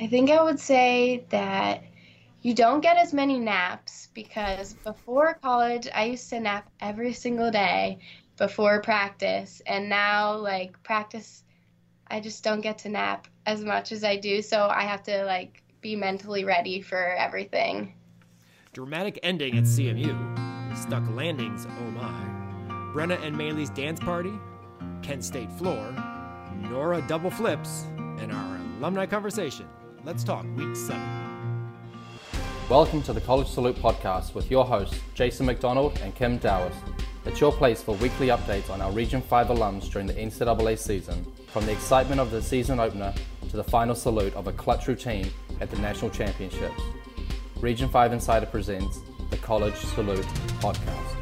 I think I would say that you don't get as many naps because before college, I used to nap every single day before practice. And now, like, practice, I just don't get to nap as much as I do. So I have to, like, be mentally ready for everything. Dramatic ending at CMU. Stuck landings, oh my. Brenna and Maylee's dance party. Kent State floor. Nora double flips. And our alumni conversation. Let's talk week seven. Welcome to the College Salute podcast with your hosts, Jason McDonald and Kim Dowers. It's your place for weekly updates on our Region 5 alums during the NCAA season, from the excitement of the season opener to the final salute of a clutch routine at the national championships. Region 5 Insider presents the College Salute podcast.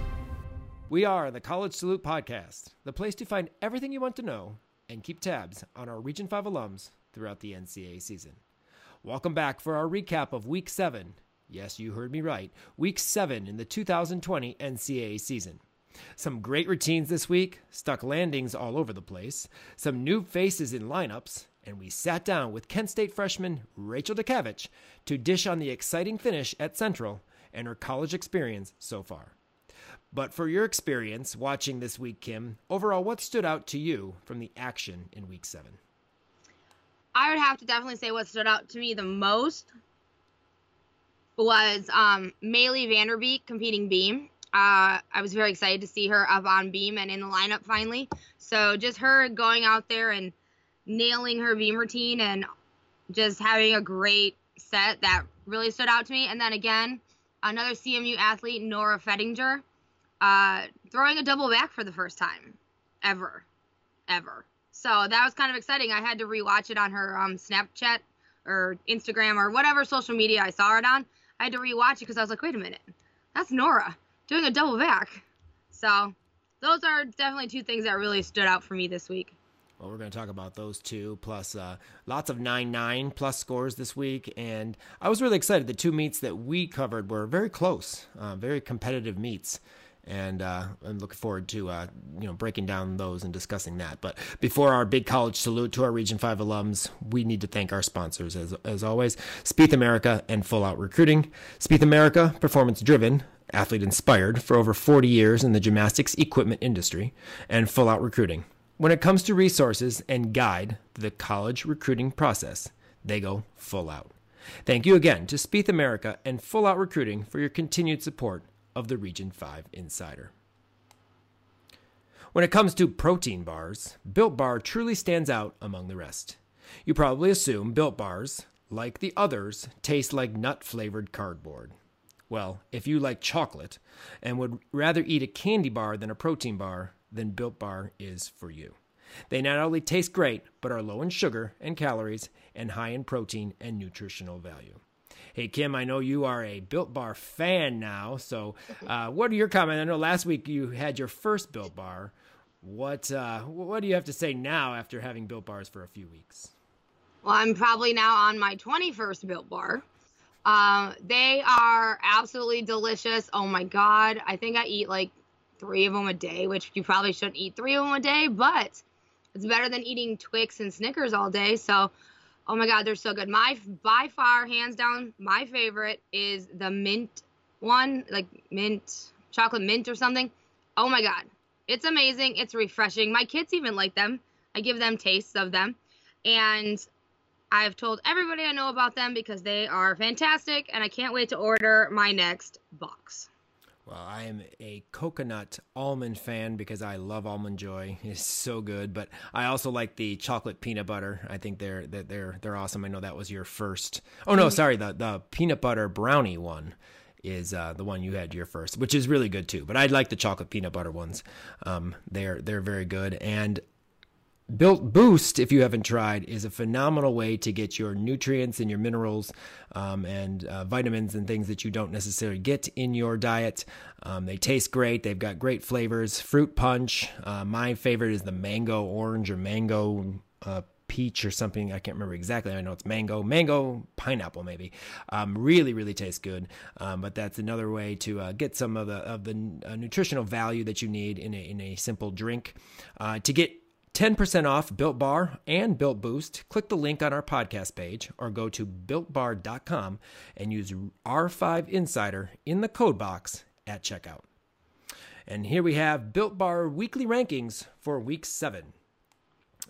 We are the College Salute Podcast, the place to find everything you want to know and keep tabs on our Region 5 alums throughout the NCAA season. Welcome back for our recap of Week 7. Yes, you heard me right. Week 7 in the 2020 NCAA season. Some great routines this week, stuck landings all over the place, some new faces in lineups, and we sat down with Kent State freshman Rachel Dukavich to dish on the exciting finish at Central and her college experience so far. But for your experience watching this week, Kim, overall, what stood out to you from the action in week seven? I would have to definitely say what stood out to me the most was um, Maylee Vanderbeek competing beam. Uh, I was very excited to see her up on beam and in the lineup finally. So just her going out there and nailing her beam routine and just having a great set that really stood out to me. And then again, another CMU athlete, Nora Fettinger, uh, throwing a double back for the first time ever, ever. So that was kind of exciting. I had to rewatch it on her um, Snapchat or Instagram or whatever social media I saw it on. I had to rewatch it because I was like, wait a minute, that's Nora doing a double back. So those are definitely two things that really stood out for me this week. Well, we're going to talk about those two, plus uh, lots of 9 9 plus scores this week. And I was really excited. The two meets that we covered were very close, uh, very competitive meets. And uh, I'm looking forward to uh, you know breaking down those and discussing that. But before our big college salute to our Region Five alums, we need to thank our sponsors as as always: Spieth America and Full Out Recruiting. Spieth America, performance driven, athlete inspired for over 40 years in the gymnastics equipment industry, and Full Out Recruiting when it comes to resources and guide the college recruiting process, they go full out. Thank you again to Spieth America and Full Out Recruiting for your continued support of the Region 5 Insider. When it comes to protein bars, Built Bar truly stands out among the rest. You probably assume Built Bars, like the others, taste like nut flavored cardboard. Well, if you like chocolate and would rather eat a candy bar than a protein bar, then Built Bar is for you. They not only taste great, but are low in sugar and calories and high in protein and nutritional value. Hey, Kim, I know you are a Built Bar fan now. So, uh, what are your comments? I know last week you had your first Built Bar. What uh, what do you have to say now after having Built Bars for a few weeks? Well, I'm probably now on my 21st Built Bar. Um, they are absolutely delicious. Oh my god, I think I eat like three of them a day, which you probably shouldn't eat three of them a day, but it's better than eating Twix and Snickers all day. So, oh my God, they're so good. My, by far, hands down, my favorite is the mint one, like mint, chocolate mint or something. Oh my God. It's amazing. It's refreshing. My kids even like them. I give them tastes of them. And I've told everybody I know about them because they are fantastic. And I can't wait to order my next box. Well, I am a coconut almond fan because I love almond joy. It's so good, but I also like the chocolate peanut butter. I think they're they're they're awesome. I know that was your first. Oh no, sorry, the the peanut butter brownie one is uh, the one you had your first, which is really good too. But I like the chocolate peanut butter ones. Um, they're they're very good, and Built Boost, if you haven't tried, is a phenomenal way to get your nutrients and your minerals um, and uh, vitamins and things that you don't necessarily get in your diet. Um, they taste great. They've got great flavors. Fruit punch. Uh, my favorite is the mango orange or mango uh, peach or something. I can't remember exactly. I know it's mango, mango, pineapple, maybe. Um, really, really tastes good. Um, but that's another way to uh, get some of the of the uh, nutritional value that you need in a in a simple drink. Uh, to get 10% off Built Bar and Built Boost. Click the link on our podcast page or go to builtbar.com and use R5 Insider in the code box at checkout. And here we have Built Bar weekly rankings for week seven.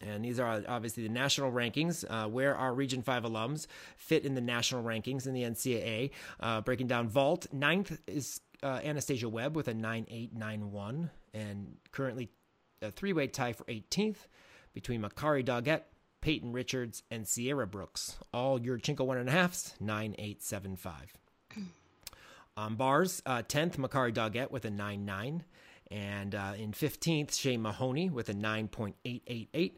And these are obviously the national rankings, uh, where our Region 5 alums fit in the national rankings in the NCAA. Uh, breaking down vault, ninth is uh, Anastasia Webb with a 9891, and currently a three way tie for 18th between Makari Doggett, Peyton Richards, and Sierra Brooks. All Yurchenko one and a halfs, 9875. On bars, uh, 10th, Makari Doggett with a 9 9. And uh, in 15th, Shane Mahoney with a 9.888.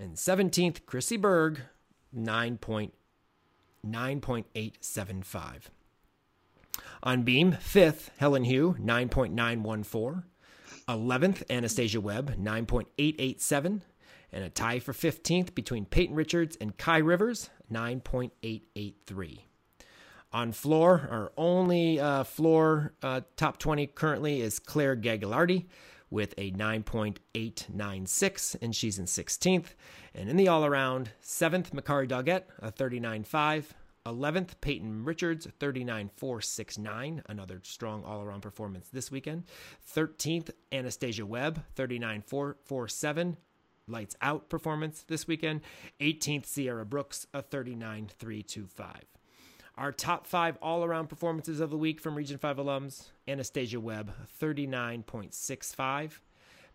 And 17th, Chrissy Berg, 9.9.875. On beam, 5th, Helen Hu, 9.914. 11th, Anastasia Webb, 9.887. And a tie for 15th between Peyton Richards and Kai Rivers, 9.883. On floor, our only uh, floor uh, top 20 currently is Claire Gagliardi with a 9.896, and she's in 16th. And in the all around, 7th, Makari Doggett, a 39.5. 11th, Peyton Richards, 39.469, another strong all around performance this weekend. 13th, Anastasia Webb, 39.447, lights out performance this weekend. 18th, Sierra Brooks, a 39.325. Our top five all around performances of the week from Region 5 alums Anastasia Webb, 39.65.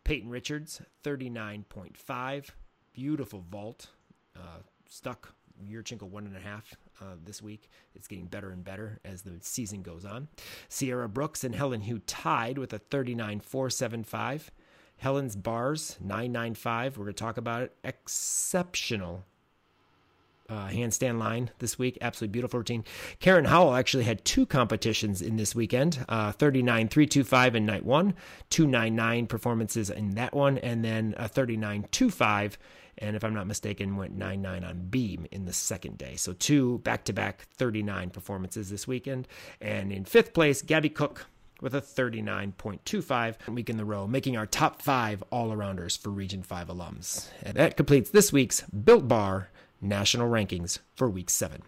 Peyton Richards, 39.5. Beautiful vault. Uh, stuck Yurchenko one and a half uh, this week. It's getting better and better as the season goes on. Sierra Brooks and Helen Hu tied with a 39.475. Helen's bars, 995. We're going to talk about it. Exceptional uh, handstand line this week. Absolutely beautiful routine. Karen Howell actually had two competitions in this weekend uh, 39 325 in night one, 299 performances in that one, and then a 39 25. And if I'm not mistaken, went 9 9 on beam in the second day. So two back to back 39 performances this weekend. And in fifth place, Gabby Cook with a 39.25 week in the row, making our top five all arounders for Region 5 alums. And that completes this week's Built Bar national rankings for week seven.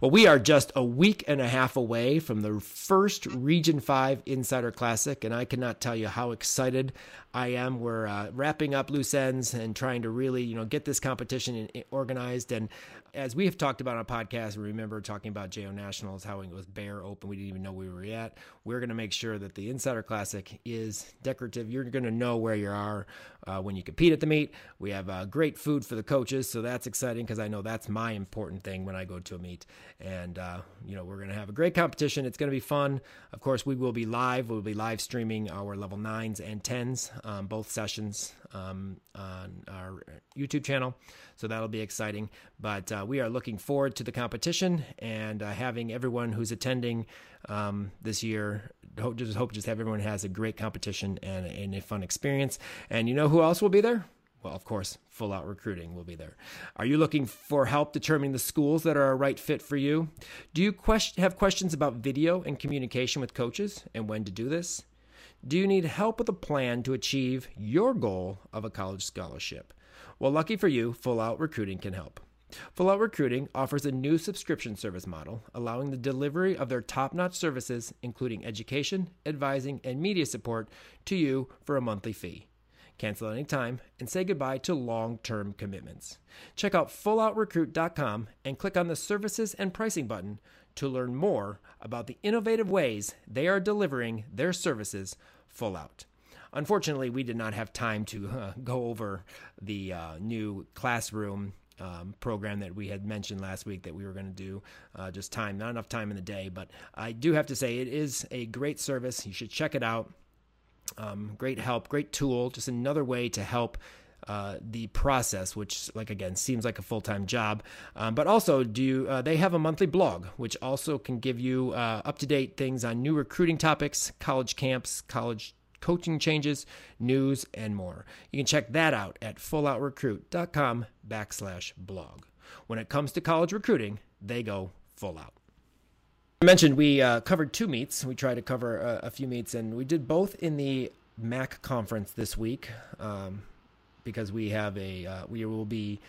Well, we are just a week and a half away from the first Region 5 Insider Classic, and I cannot tell you how excited I am. We're uh, wrapping up loose ends and trying to really, you know, get this competition organized. And as we have talked about on a podcast, remember talking about JO Nationals, how it was bare open. We didn't even know we were at. We're going to make sure that the Insider Classic is decorative. You're going to know where you are uh, when you compete at the meet. We have uh, great food for the coaches, so that's exciting because I know that's my important thing when I go to a meet. And, uh, you know, we're going to have a great competition. It's going to be fun. Of course, we will be live. We'll be live streaming our level nines and tens, um, both sessions um, on our YouTube channel. So that'll be exciting. But uh, we are looking forward to the competition and uh, having everyone who's attending um, this year. Hope just hope just have everyone has a great competition and, and a fun experience. And you know who else will be there? Well, of course, full out recruiting will be there. Are you looking for help determining the schools that are a right fit for you? Do you have questions about video and communication with coaches and when to do this? Do you need help with a plan to achieve your goal of a college scholarship? Well, lucky for you, Full Out Recruiting can help. Full Out Recruiting offers a new subscription service model, allowing the delivery of their top notch services, including education, advising, and media support, to you for a monthly fee. Cancel anytime and say goodbye to long term commitments. Check out FulloutRecruit.com and click on the Services and Pricing button to learn more about the innovative ways they are delivering their services full out. Unfortunately, we did not have time to uh, go over the uh, new classroom um, program that we had mentioned last week that we were going to do. Uh, just time, not enough time in the day, but I do have to say it is a great service. You should check it out. Um, great help, great tool, just another way to help uh, the process, which, like again, seems like a full time job. Um, but also, do you, uh, they have a monthly blog, which also can give you uh, up to date things on new recruiting topics, college camps, college coaching changes, news, and more. You can check that out at fulloutrecruit.com backslash blog. When it comes to college recruiting, they go full out. I mentioned we uh, covered two meets. We tried to cover a, a, few meets, and we did both in the MAC conference this week. Um, because we have a uh, we will be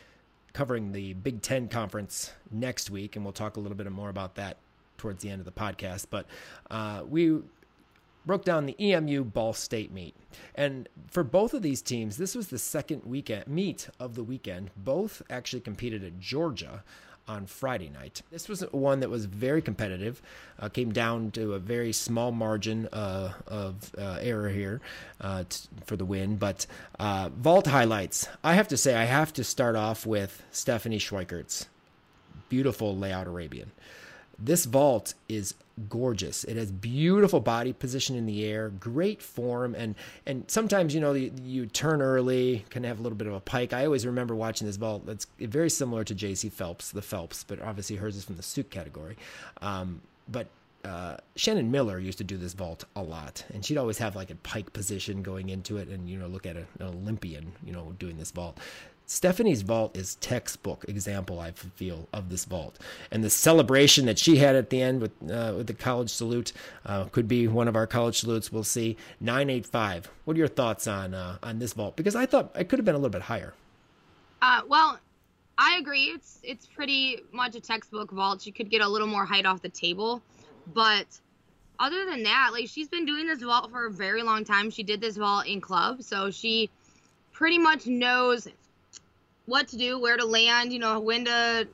covering the Big Ten conference next week, and we'll talk a little bit more about that towards the end of the podcast. But uh, we broke down the EMU Ball State meet. And for both of these teams, this was the second weekend meet of the weekend. Both actually competed at Georgia on Friday night. This was one that was very competitive, uh, came down to a very small margin uh, of uh, error here uh, t- for the win. But uh, vault highlights, I have to say, I have to start off with Stephanie Schweikert's beautiful layout Arabian. This vault is gorgeous. It has beautiful body position in the air, great form, and and sometimes you know you, you, turn early, can have a little bit of a pike. I always remember watching this vault. That's very similar to Jaycie Phelps, the Phelps, but obviously hers is from the Tsuk category. Um, but uh, Shannon Miller used to do this vault a lot, and she'd always have like a pike position going into it, and you know look at a, an Olympian, you know, doing this vault. Stephanie's vault is textbook example I feel of this vault, and the celebration that she had at the end with uh, with the college salute uh, could be one of our college salutes. We'll see. Nine eight five. What are your thoughts on uh, on this vault? Because I thought it could have been a little bit higher. Uh, well, I agree. It's it's pretty much a textbook vault. She could get a little more height off the table, but other than that, like she's been doing this vault for a very long time. She did this vault in club, so she pretty much knows what to do, where to land, you know, when to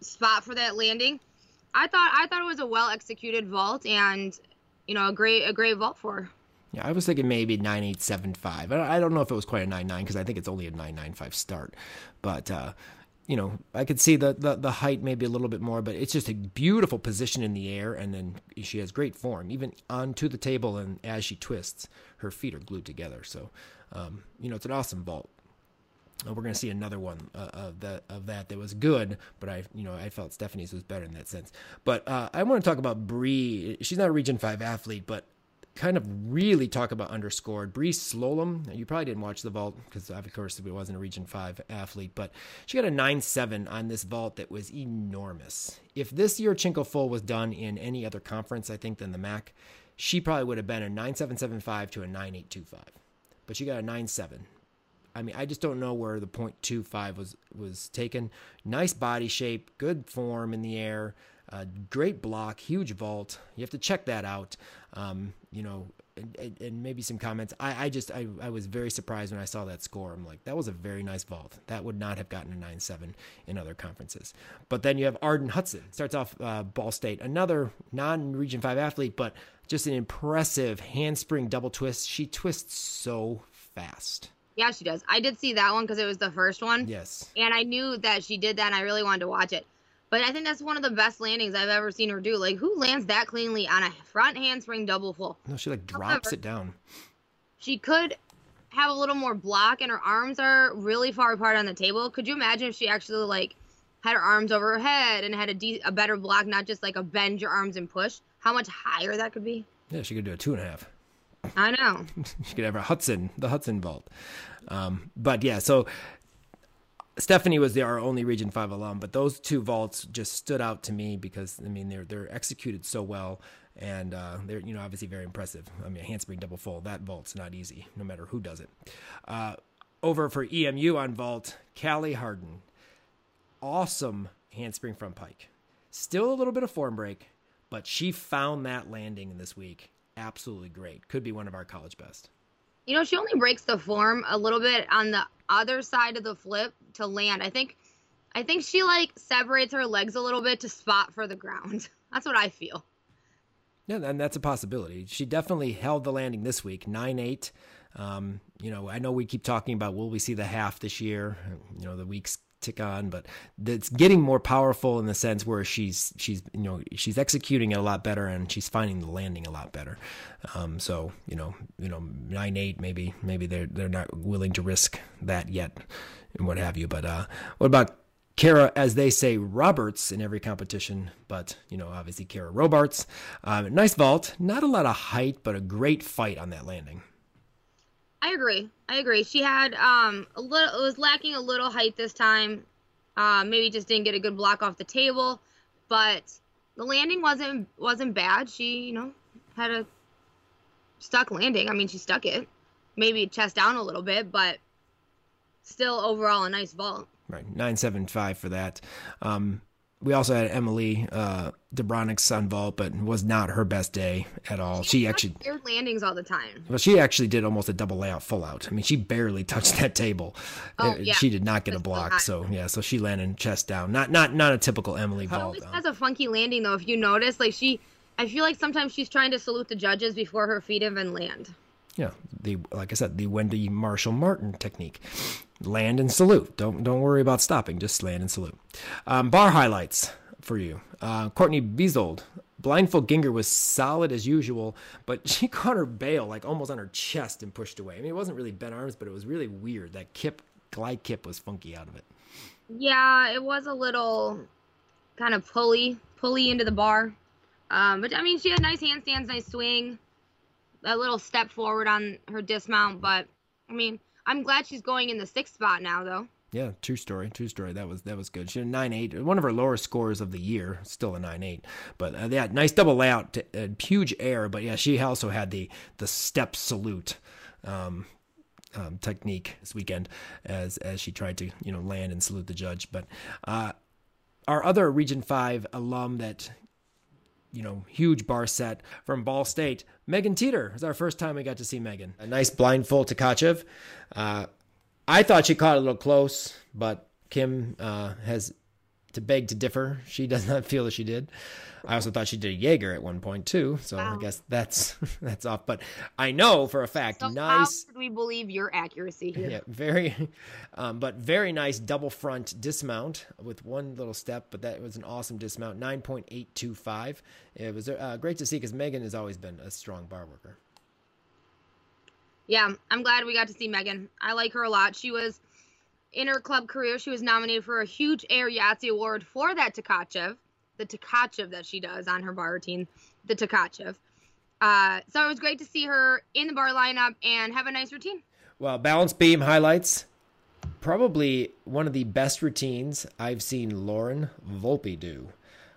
spot for that landing. I thought I thought it was a well executed vault and you know a great a great vault for. Yeah, I was thinking maybe nine eight seven five. I don't know if it was quite a nine nine because I think it's only a nine nine five start, but. uh you know, I could see the, the the height maybe a little bit more, but it's just a beautiful position in the air, and then she has great form, even onto the table, and as she twists, her feet are glued together. So, um, you know, it's an awesome vault. Uh, we're going to see another one uh, of that of that that was good, but I you know I felt Stephanie's was better in that sense. But uh, I want to talk about Bree. She's not a Region Five athlete, but kind of really talk about underscored. Bree Slolum, you probably didn't watch the vault because of course it wasn't a Region Five athlete, but she got a nine seven on this vault that was enormous. If this Yurchenko full was done in any other conference, I think than the MAC, she probably would have been a nine seven seven five to a nine eight two five, but she got a nine seven I mean, I just don't know where the .25 was was taken. Nice body shape, good form in the air, uh, great block, huge vault. You have to check that out. Um, you know, and, and, maybe some comments. I, I just I, I was very surprised when I saw that score. I'm like, that was a very nice vault. That would not have gotten a 9-7 in other conferences. But then you have Arden Hudson. Starts off uh, Ball State, another non-Region 5 athlete, but just an impressive handspring double twist. She twists so fast. Yeah, she does. I did see that one because it was the first one. Yes. And I knew that she did that, and I really wanted to watch it. But I think that's one of the best landings I've ever seen her do. Like, who lands that cleanly on a front handspring double full? No, she like drops However, it down. She could have a little more block, and her arms are really far apart on the table. Could you imagine if she actually like had her arms over her head and had a, de- a better block, not just like a bend your arms and push? How much higher that could be? Yeah, she could do a two and a half. I know. she could have a Hudson, the Hudson vault. Um, but yeah, so Stephanie was the, our only Region Five alum, but those two vaults just stood out to me because I mean they're they're executed so well, and uh, they're you know obviously very impressive. I mean a handspring double full that vault's not easy, no matter who does it. Uh, over for EMU on vault, Callie Harden, awesome handspring front pike, still a little bit of form break, but she found that landing this week absolutely great. Could be one of our college best. You know, she only breaks the form a little bit on the other side of the flip to land. I think I think she like separates her legs a little bit to spot for the ground. That's what I feel. Yeah, and that's a possibility. She definitely held the landing this week, nine eight. Um, you know, I know we keep talking about will we see the half this year? You know, the weeks tick on, but it's getting more powerful in the sense where she's she's you know she's executing it a lot better and she's finding the landing a lot better. Um, so you know you know nine eight maybe maybe they're they're not willing to risk that yet and what have you. But uh, what about Kara, as they say, Roberts in every competition, but you know, obviously Kara Robarts. Um, nice vault, not a lot of height, but a great fight on that landing. I agree. I agree. She had um a little it was lacking a little height this time. Uh, maybe just didn't get a good block off the table, but the landing wasn't wasn't bad. She you know had a stuck landing. I mean, she stuck it. Maybe chest down a little bit, but still overall a nice vault. Right, nine seven five for that. Um, we also had Emily uh, on vault, but was not her best day at all. She, she actually weird landings all the time. Well, she actually did almost a double layout full out. I mean, she barely touched that table. Oh, Uh, yeah. She did not get a That's so block. So yeah, so she landed chest down. Not not not a typical Emily vault. always um, has a funky landing though. If you notice, like she, I feel like sometimes she's trying to salute the judges before her feet even land. Yeah, the like I said, the Wendy Marshall Martin technique. Land and salute. Don't don't worry about stopping. Just land and salute. Um, bar highlights for you. Uh, Courtney Bezold. Blindfold Ginger was solid as usual, but she caught her bail like almost on her chest and pushed away. I mean, it wasn't really bent arms, but it was really weird. That kip, glide kip was funky out of it. Yeah, it was a little kind of pulley, pulley into the bar. Um, but I mean, she had nice handstands, nice swing, a little step forward on her dismount. But I mean, I'm glad she's going in the sixth spot now, though. Yeah, true story. True story. That was that was good. She had nine eight, one of her lower scores of the year. Still a nine eight, but uh, yeah, nice double layout, uh, huge air. But yeah, she also had the the step salute um, um, technique this weekend as as she tried to you know land and salute the judge. But uh, our other Region Five alum that you know, huge bar set from Ball State. Megan Teeter. Was our first time we got to see Megan. A nice blindfold to Kachev. Uh, I thought she caught a little close, but Kim uh, has to beg to differ. She does not feel that she did. I also thought she did a Jaeger at one point too, so Wow. I guess that's that's off. But I know for a fact, So nice. how could we believe your accuracy here? Yeah, very, um, but very nice double front dismount with one little step. But that was an awesome dismount, nine point eight two five. It was uh, great to see because Megan has always been a strong bar worker. Yeah, I'm glad we got to see Megan. I like her a lot. She was in her club career, she was nominated for a huge Air Yahtzee award for that Tkachev, the Tkachev that she does on her bar routine, the Tkachev. Uh, so it was great to see her in the bar lineup and have a nice routine. Well, balance beam highlights. Probably one of the best routines I've seen Lauren Volpe do.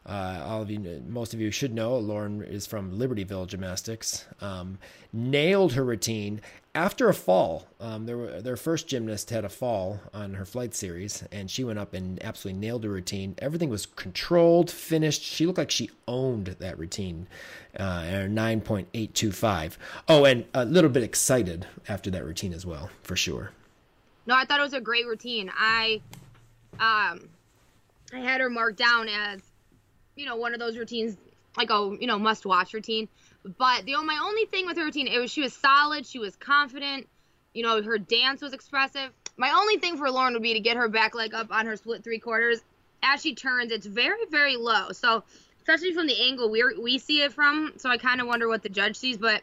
Uh, all of you, most of you should know, Lauren is from Libertyville Gymnastics. Um, nailed her routine after a fall. Um, were, their first gymnast had a fall on her flight series, and she went up and absolutely nailed her routine. Everything was controlled, finished. She looked like she owned that routine. Uh, and her 9.825. Oh, and a little bit excited after that routine as well, for sure. No, I thought it was a great routine. I, um, I had her marked down as, you know, one of those routines, like a you know must watch routine. But the my only thing with her routine, it was she was solid, she was confident, you know, her dance was expressive. My only thing for Lauren would be to get her back leg up on her split three quarters. As she turns, it's very very low. So especially from the angle we we see it from, so I kind of wonder what the judge sees, but.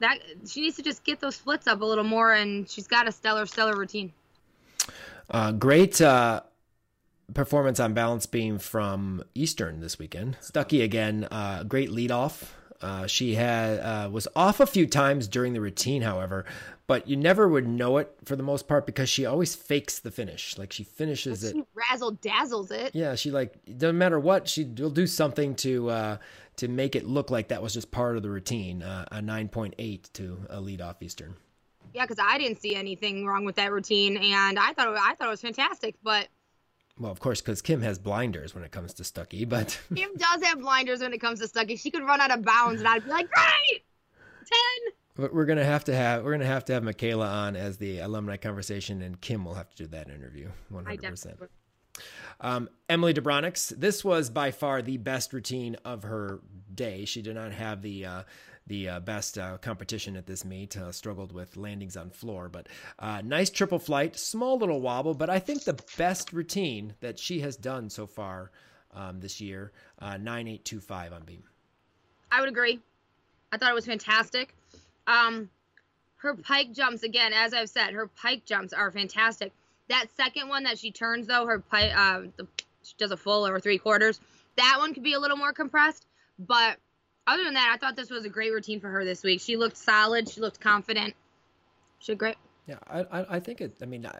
That she needs to just get those splits up a little more, and she's got a stellar, stellar routine. Uh, great uh, performance on balance beam from Eastern this weekend. Stuckey again, uh, great lead off. Uh, she had uh, was off a few times during the routine, however, but you never would know it for the most part because she always fakes the finish. Like she finishes it. She razzle dazzles it. Yeah, she like doesn't matter what she will do something to uh, to make it look like that was just part of the routine. Uh, a nine point eight to a lead off Eastern. Yeah, because I didn't see anything wrong with that routine, and I thought it, I thought it was fantastic. But Well, of course, because Kim has blinders when it comes to Stuckey, but Kim does have blinders when it comes to Stuckey. She could run out of bounds, and I'd be like, great, ten. But we're gonna have to have we're gonna have to have Michaela on as the alumni conversation, and Kim will have to do that interview. Hundred percent. Um, Emily Debronix. This was by far the best routine of her day. She did not have the uh, the uh, best uh, competition at this meet. Uh, struggled with landings on floor, but uh, nice triple flight, small little wobble. But I think the best routine that she has done so far um, this year. Uh, Nine eight two five on beam. I would agree. I thought it was fantastic. Um, her pike jumps again, as I've said, her pike jumps are fantastic. That second one that she turns though, her pike, uh, the, she does a full or three quarters. That one could be a little more compressed, but other than that, I thought this was a great routine for her this week. She looked solid. She looked confident. She did great. Yeah, I, I, I think it. I mean, I,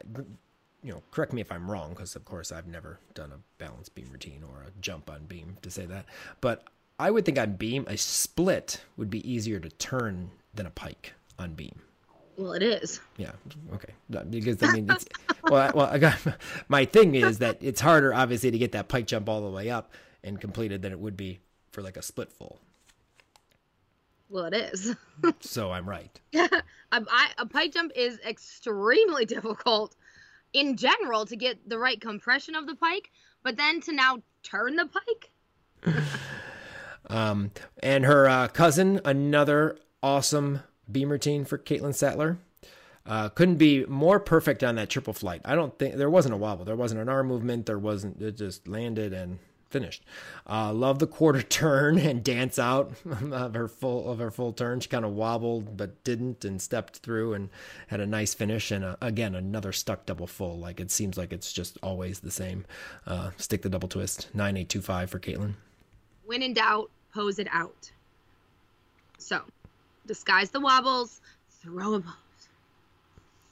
you know, correct me if I'm wrong, because of course I've never done a balance beam routine or a jump on beam to say that. But I would think on beam, a split would be easier to turn than a pike on beam. Well, it is. Yeah. Okay. Because I mean, it's well. I, well, I got my thing is that it's harder, obviously, to get that pike jump all the way up and completed than it would be for like a split full. Well, it is. so I'm right. a, I, a pike jump is extremely difficult in general to get the right compression of the pike, but then to now turn the pike. um, and her uh, cousin, another awesome beam routine for Caitlin Sattler. Uh, couldn't be more perfect on that triple flight. I don't think there wasn't a wobble. There wasn't an arm movement. There wasn't. It just landed and finished. Uh, love the quarter turn and dance out of her full of her full turn. She kind of wobbled but didn't and stepped through and had a nice finish. And uh, again, another stuck double full. Like it seems like it's just always the same. Uh, stick the double twist. Nine eight two five for Caitlin. When in doubt, pose it out. So, disguise the wobbles, throw a pose.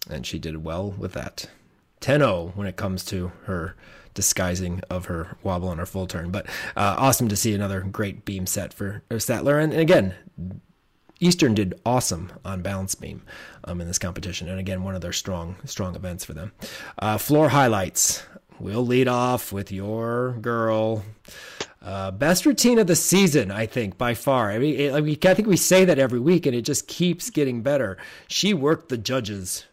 And she did well with that. 10 0 when it comes to her disguising of her wobble on her full turn. But uh, awesome to see another great beam set for Sattler. And, and again, Eastern did awesome on balance beam um, in this competition, and again, one of their strong strong events for them. Uh, floor highlights. We'll lead off with your girl. Uh, best routine of the season, I think, by far. I mean, it, I mean, I think we say that every week, and it just keeps getting better. She worked the judges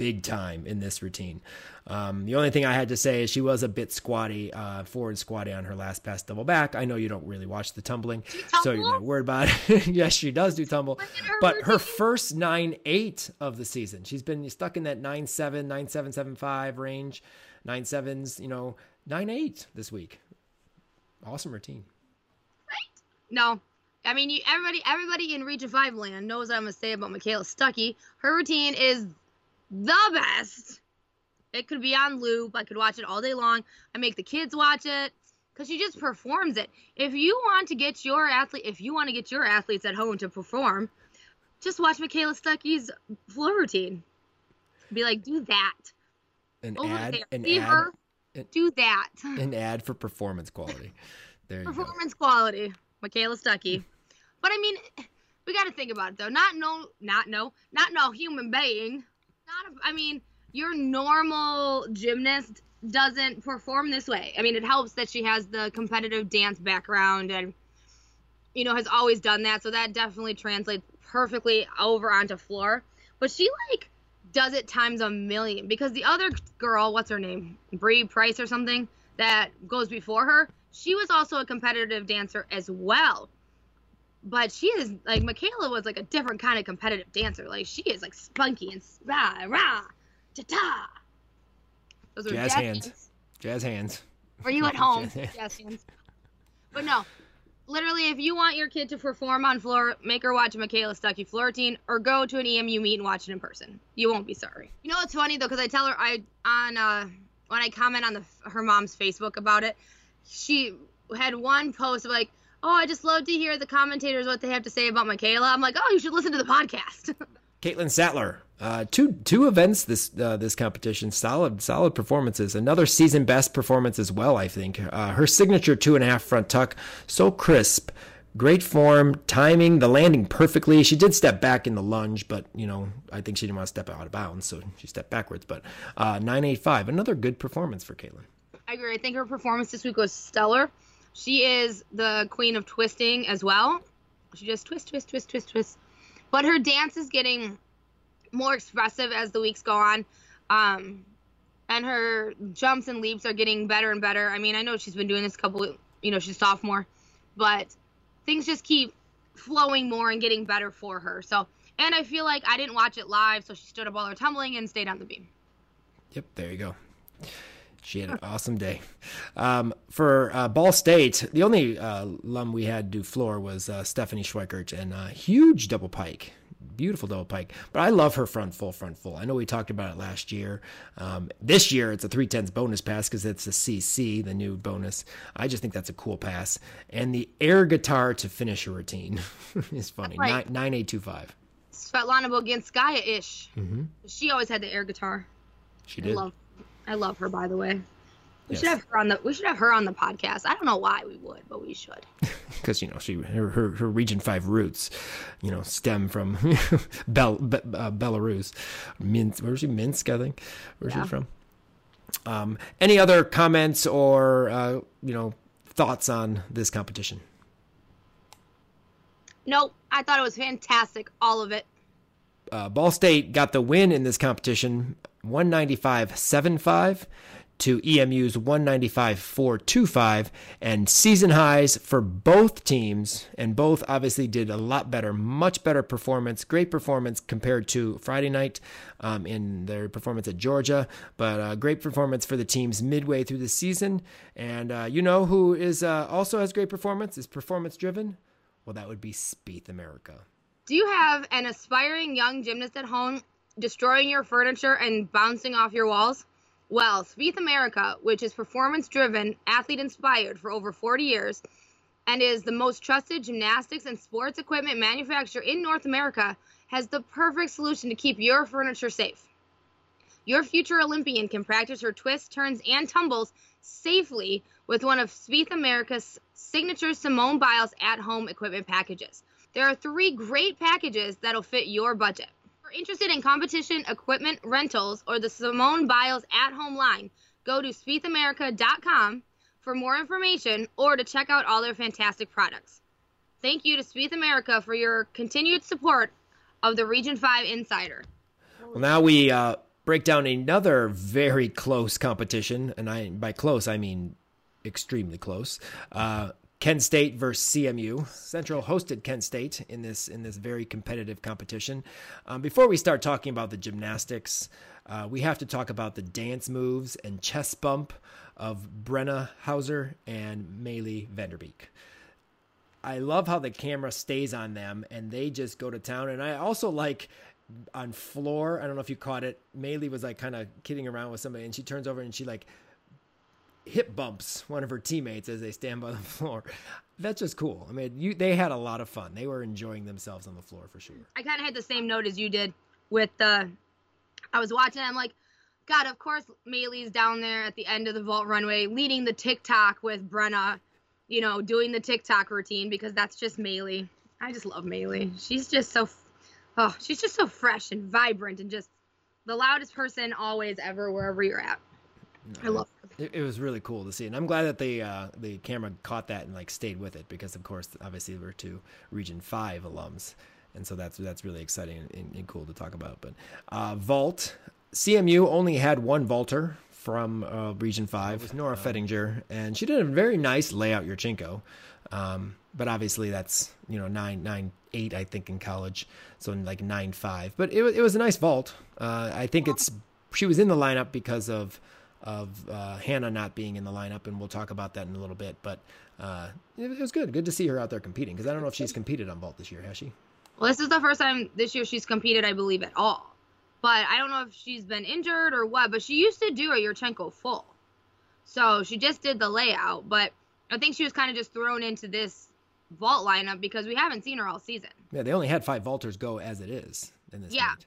big time in this routine. Um, the only thing I had to say is she was a bit squatty, uh, forward squatty on her last pass double back. I know you don't really watch the tumbling, so you're not worried about it. yes, she does do tumble, but her first nine eight of the season, she's been stuck in that nine seven, nine seven seven five range, nine sevens, you know, nine eight this week. Awesome routine. Right? No, I mean, you, everybody, everybody in Region Five land knows what I'm gonna say about Michaela Stuckey. Her routine is the best. It could be on loop. I could watch it all day long. I make the kids watch it because she just performs it. If you want to get your athlete, if you want to get your athletes at home to perform, just watch Michaela Stuckey's floor routine. Be like, do that. An Over ad, there. an See ad, her, an, do that. An ad for performance quality. There performance quality, Michaela Stuckey. But I mean, we got to think about it though. Not no, not no, not no human being. Not. A, I mean your normal gymnast doesn't perform this way. I mean, it helps that she has the competitive dance background and, you know, has always done that. So that definitely translates perfectly over onto floor. But she, like, does it times a million because the other girl, what's her name? Brie Price or something, that goes before her, she was also a competitive dancer as well. But she is, like, Michaela was, like, a different kind of competitive dancer. Like, she is, like, spunky and rah, rah Ta-ta! Those are jazz, jazz hands. hands. Jazz hands. Were you at home? jazz, hands. jazz hands. But no, literally, if you want your kid to perform on floor, make her watch Michaela Stuckey floor routine, or go to an EMU meet and watch it in person. You won't be sorry. You know what's funny though, because I tell her I on uh, when I comment on the her mom's Facebook about it, she had one post of like, "Oh, I just love to hear the commentators what they have to say about Michaela." I'm like, "Oh, you should listen to the podcast." Caitlin Sattler uh, two two events this uh, this competition. Solid solid performances. Another season best performance as well. I think uh, her signature two and a half front tuck, so crisp, great form, timing, the landing perfectly. She did step back in the lunge, but you know I think she didn't want to step out of bounds, so she stepped backwards. But uh, nine eight five, another good performance for Caitlin. I agree. I think her performance this week was stellar. She is the queen of twisting as well. She just twist, twist, twist, twist, twist. But her dance is getting more expressive as the weeks go on. Um, and her jumps and leaps are getting better and better. I mean, I know she's been doing this a couple, you know, she's sophomore, but things just keep flowing more and getting better for her. So, and I feel like I didn't watch it live, so she stood up while her tumbling and stayed on the beam. Yep, there you go. She had an awesome day. Um, for uh, Ball State, the only uh, lum we had do floor was uh, Stephanie Schweikert and a huge double pike beautiful double pike. But I love her front full, front full. I know we talked about it last year. Um, this year it's a three tenths bonus pass because it's a CC, the new bonus. I just think that's a cool pass. And the air guitar to finish a routine is funny. Nine, nine eight two five. Svetlana Boginskaya ish. Mm-hmm. She always had the air guitar. She did. I love, her by the way. We yes. should have her on the we should have her on the podcast. I don't know why we would, but we should. Because you know she her, her, her Region Five roots, you know, stem from Bel, Be, uh, Belarus, Minsk. Where's she? Minsk, I think. Where's yeah. she from? Um, any other comments or uh, you know thoughts on this competition? Nope, I thought it was fantastic, all of it. Uh, Ball State got the win in this competition, 195.75 to EMU's 195.425 and season highs for both teams. And both obviously did a lot better much better performance great performance compared to Friday night um, in their performance at Georgia but uh, great performance for the teams midway through the season. And uh, you know who is uh, also has great performance is performance driven? Well that would be Spieth America. Do you have an aspiring young gymnast at home destroying your furniture and bouncing off your walls well, Spieth America, which is performance driven, athlete inspired for over 40 years, and is the most trusted gymnastics and sports equipment manufacturer in North America, has the perfect solution to keep your furniture safe. Your future Olympian can practice her twists, turns, and tumbles safely with one of Spieth America's signature Simone Biles at home equipment packages. There are three great packages that'll fit your budget you're interested in competition equipment rentals or the Simone Biles at home line, go to spiethamerica.com for more information or to check out all their fantastic products. Thank you to Spieth America for your continued support of the Region 5 Insider. Well, now we uh, break down another very close competition, and I by close I mean extremely close. Uh, Kent State versus CMU. Central hosted Kent State in this in this very competitive competition. Um, before we start talking about the gymnastics, uh, we have to talk about the dance moves and chest bump of Brenna Hauser and Maylee Vanderbeek. I love how the camera stays on them and they just go to town. And I also like on floor. I don't know if you caught it. Maylee was like kind of kidding around with somebody, and she turns over and she like hip bumps one of her teammates as they stand by the floor. That's just cool. I mean, you they had a lot of fun. They were enjoying themselves on the floor for sure. I kind of had the same note as you did with the. I was watching. I'm like, God, of course, Maylee's down there at the end of the vault runway, leading the TikTok with Brenna. You know, doing the TikTok routine because that's just Maylee. I just love Maylee. She's just so, oh, she's just so fresh and vibrant and just the loudest person always ever wherever you're at. I love it. it. was really cool to see, and I'm glad that the uh, the camera caught that and like stayed with it because, of course, obviously we're two Region Five alums, and so that's that's really exciting and, and cool to talk about. But uh, vault CMU only had one vaulter from uh, Region Five, with Nora Fettinger, and she did a very nice layout Yurchenko. Um, but obviously that's you know nine nine eight I think in college, so like nine five. But it it was a nice vault. Uh, I think it's she was in the lineup because of of uh, Hannah not being in the lineup, and we'll talk about that in a little bit. But uh, it, was good, good to see her out there competing because I don't know if she's competed on vault this year, has she? Well, this is the first time this year she's competed, I believe, at all. But I don't know if she's been injured or what. But she used to do a Yurchenko full, so she just did the layout. But I think she was kind of just thrown into this vault lineup because we haven't seen her all season. Yeah, they only had five vaulters go as it is in this. Yeah, meet.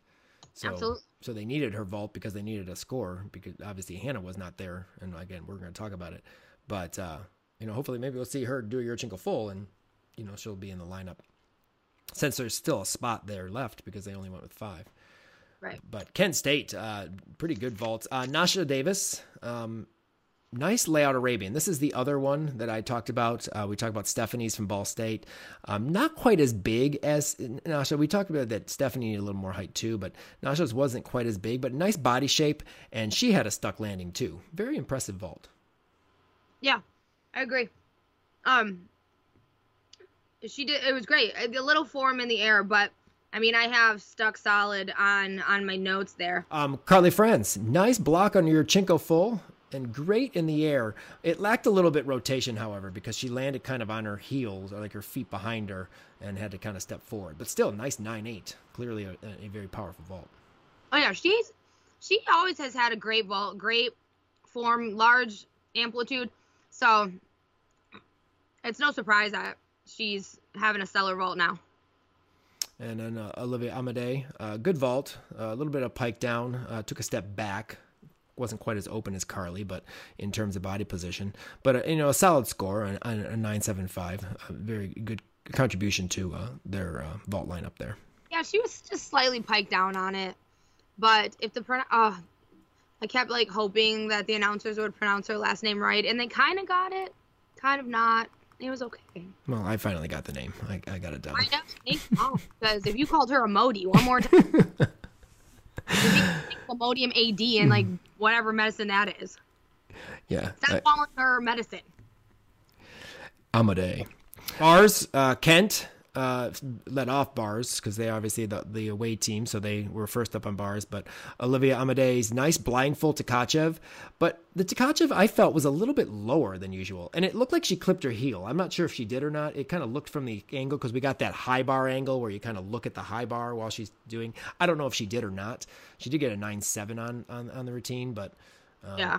So, absolutely so they needed her vault because they needed a score because obviously Hannah was not there, and again we're going to talk about it. But uh, you know, hopefully maybe we'll see her do a Yurchenko full, and you know she'll be in the lineup since there's still a spot there left because they only went with five. Right. But Kent State, uh, pretty good vaults. Uh, Nasha Davis, um, nice layout Arabian. This is the other one that I talked about. Uh, we talked about Stephanie's from Ball State. Um, not quite as big as Nasha. We talked about that Stephanie needed a little more height too, but Nasha's wasn't quite as big, but nice body shape. And she had a stuck landing too. Very impressive vault. Yeah, I agree. Um, she did. It was great. A little form in the air, but I mean, I have stuck solid on on my notes there. Um, Carly Franz, nice block on Yurchenko full and great in the air. It lacked a little bit rotation, however, because she landed kind of on her heels or like her feet behind her and had to kind of step forward. But still, nice nine eight. Clearly, a, a very powerful vault. Oh yeah, she's she always has had a great vault, great form, large amplitude. So it's no surprise that she's having a stellar vault now. And then uh, Olivia Amade, uh, good vault, uh, a little bit of pike down, uh, took a step back, wasn't quite as open as Carly, but in terms of body position, but uh, you know, a solid score, a, a nine seven five, a very good contribution to uh, their uh, vault lineup there. Yeah, she was just slightly piked down on it, but if the pro- uh, I kept like hoping that the announcers would pronounce her last name right, and they kind of got it, kind of not. It was okay. Well, I finally got the name. I, I got it down. I know, because if you called her a Modi one more time, Imodium AD and like whatever medicine that is. Yeah. Stop I, calling her medicine. Amade. Bars, uh, Kent uh, let off bars because they obviously the, the away team, so they were first up on bars. But Olivia Amade's nice blind full to Tkachev, but the Tkachev I felt was a little bit lower than usual, and it looked like she clipped her heel. I'm not sure if she did or not. It kind of looked from the angle because we got that high bar angle where you kind of look at the high bar while she's doing. I don't know if she did or not. She did get a nine seven on on on the routine, but um, yeah,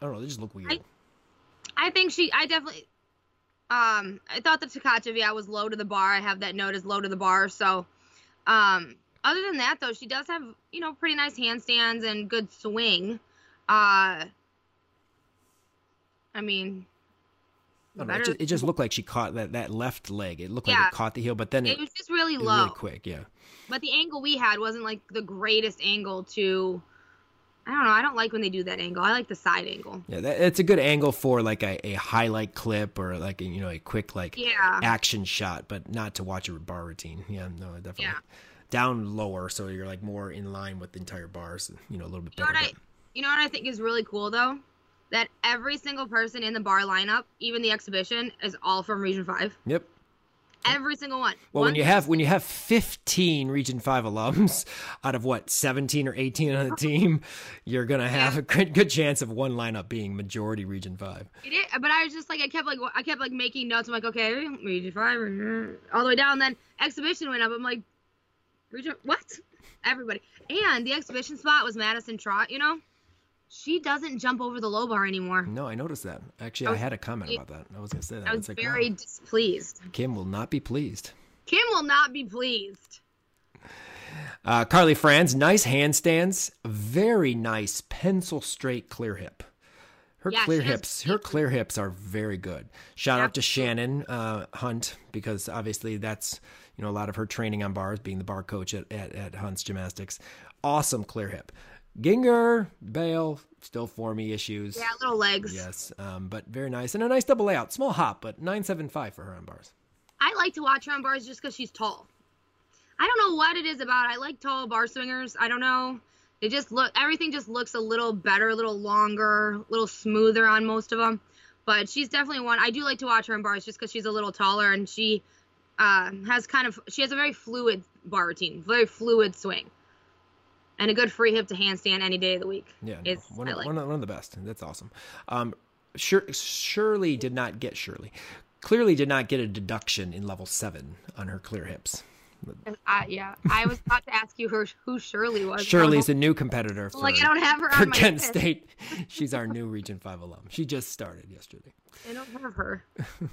I don't know. They just look weird. I, I think she. I definitely. Um, I thought the Tkachev, yeah, was low to the bar. I have that note as low to the bar. So, um, other than that, though, she does have, you know, pretty nice handstands and good swing. Uh, I mean, I know, it, just, it, just, looked like she caught that, that left leg. It looked like it caught the heel, but then it, it was just really it low, really quick. Yeah. But the angle we had wasn't like the greatest angle to I don't know. I don't like when they do that angle. I like the side angle. Yeah, that, it's a good angle for like a, a highlight clip or like a, you know a quick like yeah. action shot, but not to watch a bar routine. Yeah, no, definitely. Yeah. Down lower, so you're like more in line with the entire bars. You know, a little bit you know better. What I, you know what I think is really cool though, that every single person in the bar lineup, even the exhibition, is all from Region Five. Yep. Every single one. Well, one when you have when you have 15 Region 5 alums out of what 17 or 18 on the uh-huh. team, you're going to have yeah. a good, good chance of one lineup being majority Region 5. It is, but I was just like I kept like I kept like making notes. I'm like, okay, Region 5 uh, all the way down then exhibition went up. I'm like Region what? Everybody. And the exhibition spot was Madison Trot, you know? She doesn't jump over the low bar anymore. No, I noticed that. Actually, I, was, I had a comment about that. I was going to say that. I was like, very wow. displeased. Kim will not be pleased. Kim will not be pleased. Uh, Carly Franz, nice handstands, very nice pencil straight clear hip. Her yeah, clear hips, her clear hips are very good. Shout yeah. out to Shannon uh, Hunt because obviously that's you know a lot of her training on bars, being the bar coach at, at, at Hunt's Gymnastics. Awesome clear hip. Ginger, Bale, still formy issues. Yeah, little legs. Yes, um, but very nice and a nice double layout. Small hop, but nine seven five for her on bars. I like to watch her on bars just because she's tall. I don't know what it is about. I like tall bar swingers. I don't know. It just look everything just looks a little better, a little longer, a little smoother on most of them. But she's definitely one. I do like to watch her in bars just because she's a little taller and she uh, has kind of she has a very fluid bar routine, very fluid swing and a good free hip to handstand any day of the week. Yeah, it's, one, of, like one, of, one of the best. That's awesome. Um, sure, Shirley did not get Shirley. Clearly, did not get a deduction in level seven on her clear hips. Uh, yeah, I was about to ask you her, who Shirley was. Shirley's a new competitor. For, like I don't have her for on my Kent list. State. She's our new Region Five alum. She just started yesterday. I don't have her.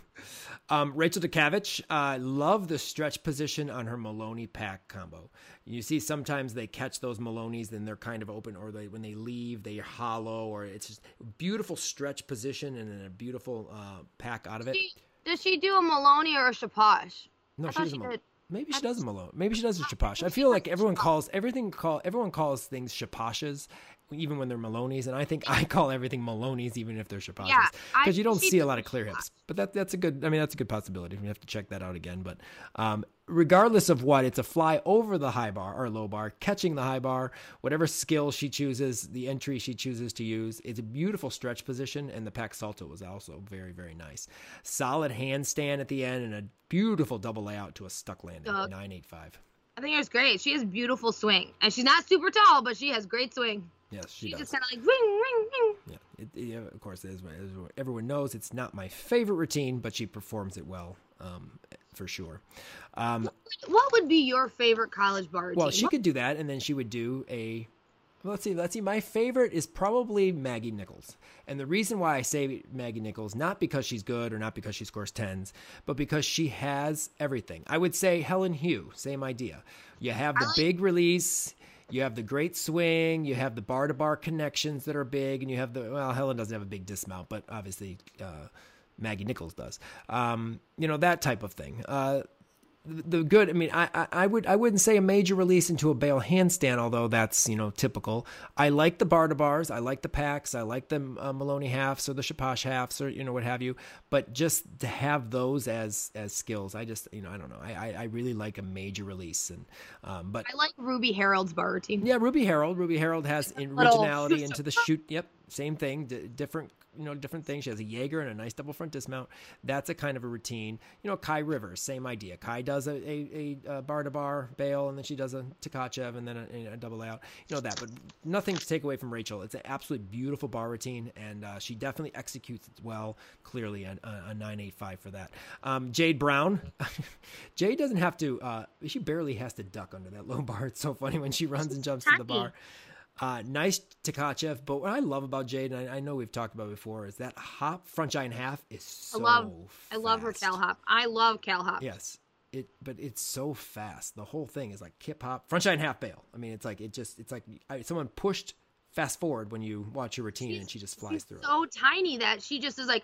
um, Rachel Dukavich, I uh, love the stretch position on her Maloney pack combo. You see, sometimes they catch those Maloney's, then they're kind of open, or they when they leave, they are hollow, or it's just beautiful stretch position and then a beautiful uh, pack out of it. She, does she do a Maloney or a Shaposh? No, I she she did. Maybe she does Malone. Maybe she does a Shaposh. I feel like everyone calls everything call everyone calls things Shaposhes, even when they're Maloney's, and I think I call everything Maloney's even if they're Yeah, because you don't see a lot of clear hips. But that that's a good. I mean, that's a good possibility. We have to check that out again. But um, regardless of what, it's a fly over the high bar or low bar, catching the high bar, whatever skill she chooses, the entry she chooses to use. It's a beautiful stretch position, and the pack salto was also very very nice. Solid handstand at the end and a beautiful double layout to a stuck landing. Nine eight five. I think it was great. She has beautiful swing, and she's not super tall, but she has great swing. Yes, she She's does. just kind of like ring, ring, ring. Yeah, it, yeah, of course, it is, as everyone knows, it's not my favorite routine, but she performs it well, um, for sure. Um, What would be your favorite college bar routine? well, she could do that, and then she would do a. well, Let's see. Let's see. My favorite is probably Maggie Nichols, and the reason why I say Maggie Nichols, not because she's good or not because she scores tens, but because she has everything. I would say Helen Hu, same idea. You have the like- big release. You have the great swing, you have the bar to bar connections that are big, and you have the well, Helen doesn't have a big dismount, but obviously uh, Maggie Nichols does. Um, you know that type of thing. Uh, the good. I mean, I, I, I would I wouldn't say a major release into a bail handstand, although that's you know typical. I like the bar to bars. I like the packs. I like the uh, Maloney halves or the Shaposh halves or you know what have you. But just to have those as as skills, I just you know I don't know. I I, really like a major release and um, but I like Ruby Harrold's bar routine. Yeah, Ruby Harrold. Ruby Harrold has originality into the shoot. Yep, same thing. D- different you know different things. She has a Jaeger and a nice double front dismount. That's a kind of a routine. You know, Kai Rivers, same idea. Kai does a a, a bar to bar bail, and then she does a Tkachev, and then a, a, double layout. You know that, but nothing to take away from Rachel. It's an absolutely beautiful bar routine, and uh, she definitely executes it well. Clearly, a, a nine eight five for that. Um, Jade Brown, Jade doesn't have to. Uh, she barely has to duck under that low bar. It's so funny when she runs and jumps to the bar. Uh, nice Tkachev, but what I love about Jade, and I, I, know we've talked about before, is that hop front giant half is so. I love, fast. I love her cal hop. I love cal hop. Yes, it, but it's so fast. The whole thing is like kip hop, front giant half bail. I mean, it's like it just, it's like I, someone pushed fast forward when you watch your routine, she's, and she just flies through. So it. tiny that she just is like.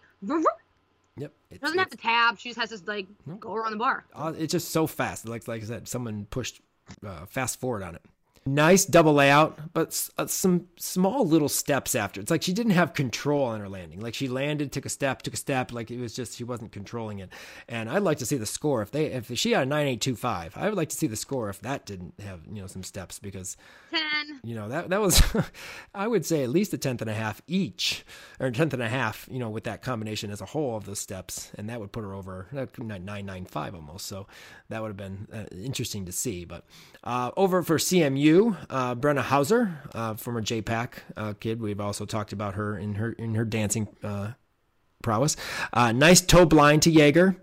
Yep. She doesn't have to tap. She just has to like go around the bar. Uh, it's just so fast. Like like I said, someone pushed uh, fast forward on it. Nice double layout, but uh, some small little steps after. It's like she didn't have control on her landing. Like she landed, took a step, took a step. Like it was just she wasn't controlling it. And I'd like to see the score if they if she had a nine eight two five. I would like to see the score if that didn't have you know some steps because ten. You know that that was I would say at least a tenth and a half each or a tenth and a half. You know with that combination as a whole of those steps, and that would put her over nine nine five almost. So that would have been uh, interesting to see. But uh, over for CMU uh, Brenna Hauser, uh, former JPAC uh, kid. We've also talked about her in her in her dancing uh, prowess. Uh, nice toe blind to Jaeger.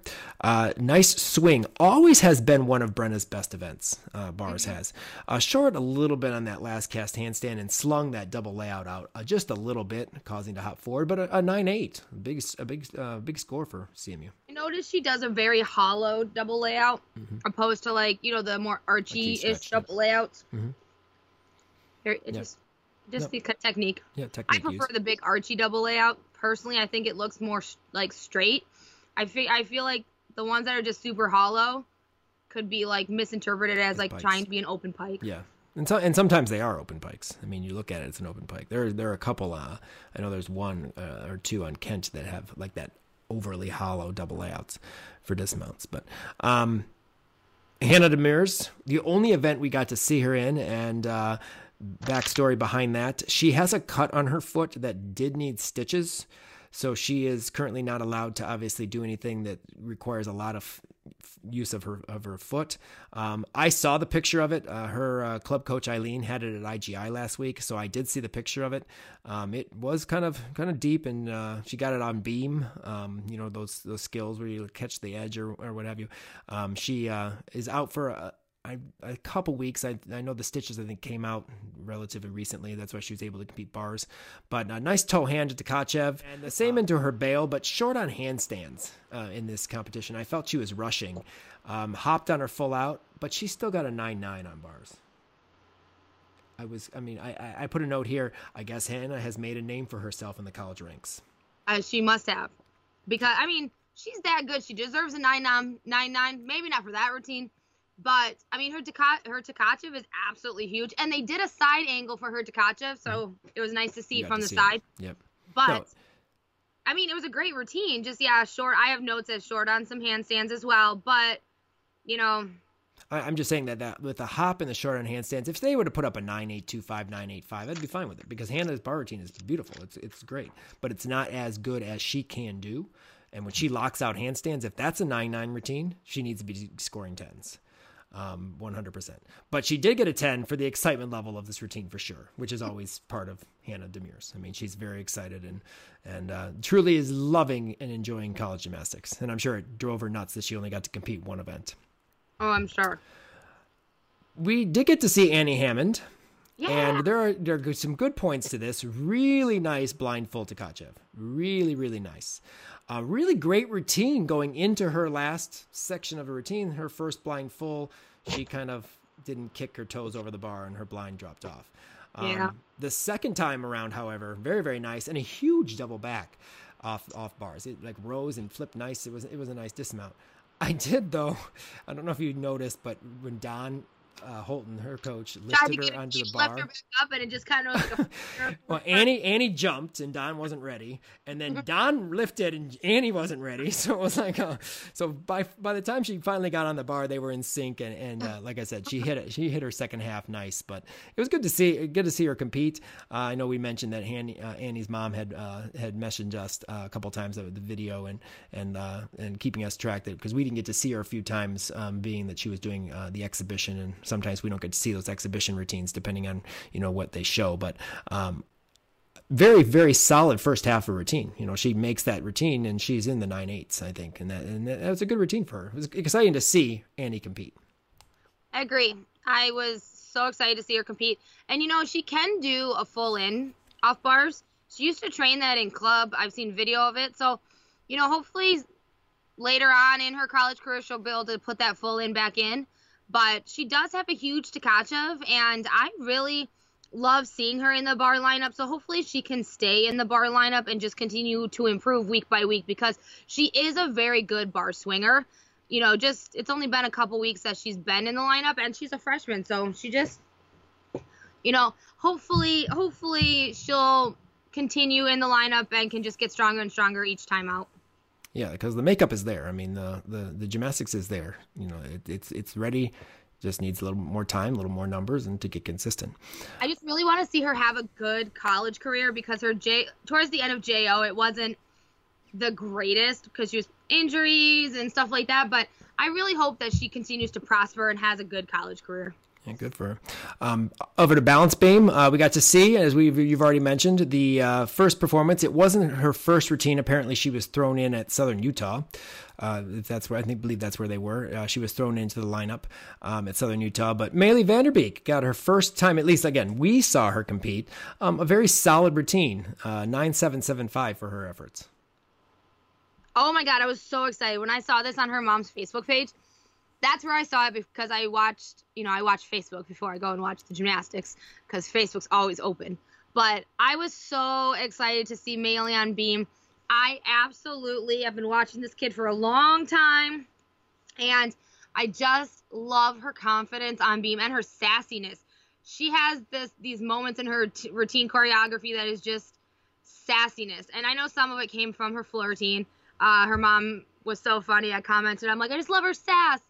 Uh, nice swing. Always has been one of Brenna's best events. Uh, Bars mm-hmm. has. Uh, short a little bit on that last cast handstand and slung that double layout out uh, just a little bit, causing to hop forward. But a, a nine eight, big a big uh, big score for CMU. I noticed she does a very hollow double layout, mm-hmm. opposed to like you know the more archy ish double layouts. Mm-hmm. It yep. just just the technique. Yeah, technique. I prefer the big archy double layout. Personally, I think it looks more like straight. I feel I feel like the ones that are just super hollow could be like misinterpreted as like, trying to be an open pike. Yeah. And, so, and sometimes they are open pikes. I mean, you look at it; it's an open pike. There, there are a couple. Uh, I know there's one uh, or two on Kent that have like that overly hollow double layouts for dismounts. But um, Hannah Demers, the only event we got to see her in, and uh, backstory behind that. She has a cut on her foot that did need stitches. So she is currently not allowed to obviously do anything that requires a lot of use of her of her foot. Um, I saw the picture of it. Uh, her uh, club coach Eileen had it at IGI last week, so I did see the picture of it. Um, it was kind of kind of deep, and uh, she got it on beam. Um, you know those those skills where you catch the edge or, or what have you. Um, she uh, is out for a, I, a couple weeks. I, I know the stitches I think came out relatively recently. That's why she was able to compete bars. But a nice toe hand to Tkachev. And the same into her bail, but short on handstands uh, in this competition. I felt she was rushing. Um, hopped on her full out, but she still got a 9 9 on bars. I was, I mean, I, I put a note here. I guess Hannah has made a name for herself in the college ranks. Uh, she must have. Because, I mean, she's that good. She deserves a 9 9, 9, Maybe not for that routine but I mean, her Taka- her Tkachev is absolutely huge, and they did a side angle for her Tkachev, so mm. it was nice to see it from to the see side. It. Yep. But no. I mean, it was a great routine. Just yeah, short. I have notes as short on some handstands as well, but you know. I, am just saying that, that with the hop and the short on handstands, if they were to put up a 9825, 985, I'd be fine with it because Hannah's bar routine is beautiful. It's it's great, but it's not as good as she can do. And when she locks out handstands, if that's a 9 9 routine, she needs to be scoring tens um, 100%. But she did get a 10 for the excitement level of this routine for sure, which is always part of Hannah Demers. I mean, she's very excited and and uh, truly is loving and enjoying college gymnastics. And I'm sure it drove her nuts that she only got to compete one event. Oh, I'm sure. We did get to see Annie Hammond. Yeah. And there are there are some good points to this. Really nice blind full Tkachev. Really, really nice a really great routine going into her last section of a routine, her first blind full. She kind of didn't kick her toes over the bar and her blind dropped off. Um, yeah. The second time around, however, very very nice and a huge double back off off bars. It like rose and flipped nice. It was it was a nice dismount. I did though. I don't know if you noticed, but when Don uh, Holton, her coach, lifted her onto the bar. Left her back up, and it just kind of. Like well, Annie Annie jumped, and Don wasn't ready, and then Don lifted, and Annie wasn't ready. So it was like, uh, so by by the time she finally got on the bar, they were in sync, and, and uh, like I said, she hit it. She hit her second half nice, but it was good to see good to see her compete. Uh, I know we mentioned that Annie, uh, Annie's mom had uh, had messaged us a couple times of the video and and and keeping us tracked because we didn't get to see her a few times, um, being that she was doing the exhibition and sometimes we don't get to see those exhibition routines depending on you know what they show but um, very very solid first half of routine. You know she makes that routine and she's in the nine eights i think and that and that was a good routine for her. It was exciting to see annie compete. I agree. I was so excited to see her compete. And you know she can do a full in off bars. She used to train that in club. I've seen video of it. So you know hopefully later on in her college career she'll be able to put that full in back in but she does have a huge Tkachev, and I really love seeing her in the bar lineup. So hopefully she can stay in the bar lineup and just continue to improve week by week because she is a very good bar swinger. You know, just it's only been a couple weeks that she's been in the lineup and she's a freshman, so she just you know, hopefully hopefully she'll continue in the lineup and can just get stronger and stronger each time out. Yeah, because the makeup is there. I mean, the the, the gymnastics is there. You know, it, it's it's ready. Just needs a little more time, a little more numbers, and to get consistent. I just really want to see her have a good college career because her J towards the end of JO, it wasn't the greatest because she was injuries and stuff like that. But I really hope that she continues to prosper and has a good college career. Yeah, good for her. Um, over to balance beam, uh, we got to see, as we you've already mentioned, the uh, first performance. It wasn't her first routine. Apparently, she was thrown in at Southern Utah. Uh, that's where I think believe that's where they were. Uh, she was thrown into the lineup um, at Southern Utah. But Maylee Vanderbeek got her first time, at least again, we saw her compete. Um, a very solid routine, uh, nine seven seven five for her efforts. Oh my god, I was so excited when I saw this on her mom's Facebook page that's where I saw it because I watched, you know, I watch Facebook before I go and watch the gymnastics because Facebook's always open. But I was so excited to see Maylee on Beam. I absolutely have been watching this kid for a long time, and I just love her confidence on Beam and her sassiness. She has this these moments in her t- routine choreography that is just sassiness, and I know some of it came from her floor routine. Uh, her mom was so funny. I commented, I'm like, I just love her sass.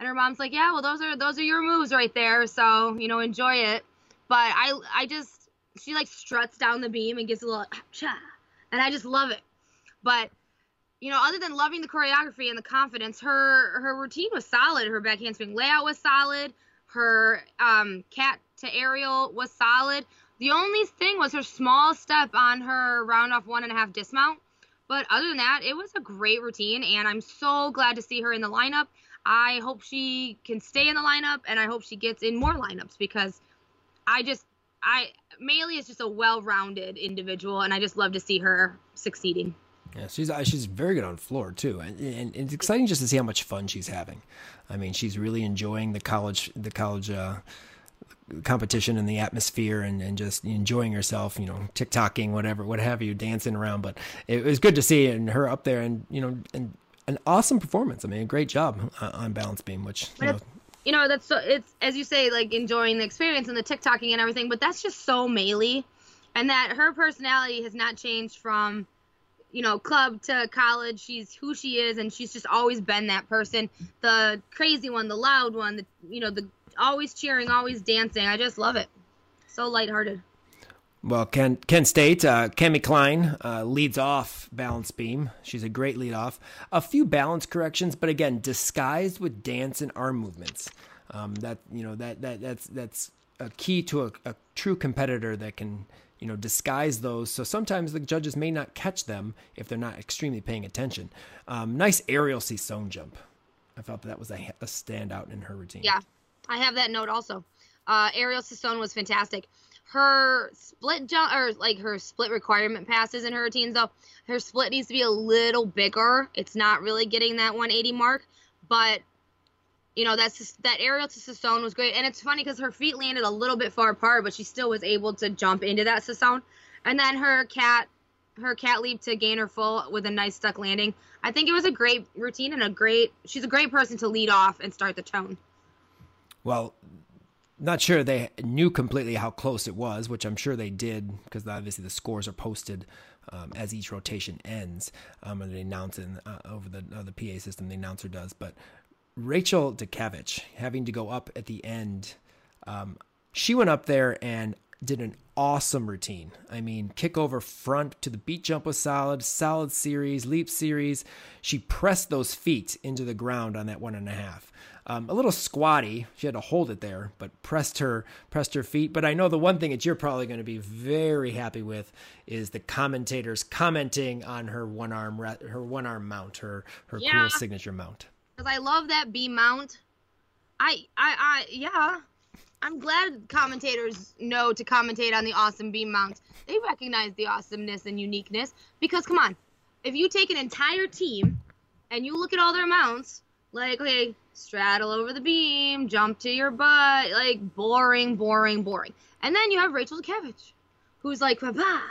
And her mom's like, yeah, well, those are those are your moves right there. So you know, enjoy it. But I I just she like struts down the beam and gives a little cha, and I just love it. But you know, other than loving the choreography and the confidence, her her routine was solid. Her back handspring layout was solid. Her um, cat to aerial was solid. The only thing was her small step on her round off one and a half dismount. But other than that, it was a great routine, and I'm so glad to see her in the lineup. I hope she can stay in the lineup and I hope she gets in more lineups because I just I Maylee is just a well-rounded individual and I just love to see her succeeding. Yeah, she's uh, she's very good on floor too, and, and, it's exciting just to see how much fun she's having. I mean, she's really enjoying the college the college uh, competition and the atmosphere, and, and just enjoying herself. You know, TikToking, whatever, what have you, dancing around. But it was good to see and her up there, and you know, and an awesome performance. I mean, a great job on balance beam, which you know, you know that's so it's as you say like enjoying the experience and the TikToking and everything, but that's just so Maylee, and that her personality has not changed from you know club to college. She's who she is, and she's just always been that person, the crazy one, the loud one, the you know the always cheering, always dancing. I just love it. So lighthearted. Well, Kent, Kent State, uh, Cami Klein uh, leads off balance beam. She's a great lead off. A few balance corrections, but again, disguised with dance and arm movements. Um, that you know that that that's that's a key to a, a, true competitor that can you know disguise those. So sometimes the judges may not catch them if they're not extremely paying attention. Um, nice aerial Sissone jump. I felt that, was a, a standout in her routine. Yeah, I have that note also. Uh, aerial Sissone was fantastic her split jump or like her split requirement passes in her routines though her split needs to be a little bigger it's not really getting that 180 mark but You know, that's that aerial to Sassone was great, and it's funny because her feet landed a little bit far apart, but she still was able to jump into that Sassone. And then her cat, her cat leap to gainer full with a nice stuck landing. I think it was a great routine and a great. She's a great person to lead off and start the tone. Well, not sure they knew completely how close it was, which I'm sure they did because obviously the scores are posted um, as each rotation ends, um, and they announce it uh, over the uh, the PA system. The announcer does, but Rachel Dukavich having to go up at the end, um, she went up there and did an awesome routine. I mean, kick over front to the beat jump was solid, solid series, leap series. She pressed those feet into the ground on that one and a half. Um, a little squatty. She had to hold it there, but pressed her pressed her feet. But I know the one thing that you're probably going to be very happy with is the commentators commenting on her one arm her one arm mount, her her yeah. cool signature mount. Because I love that B mount. I I I yeah. I'm glad commentators know to commentate on the awesome beam mounts. They recognize the awesomeness and uniqueness because come on, if you take an entire team and you look at all their mounts, like okay, straddle over the beam, jump to your butt, like boring, boring, boring. And then you have Rachel Dukavich, who's like, Baba,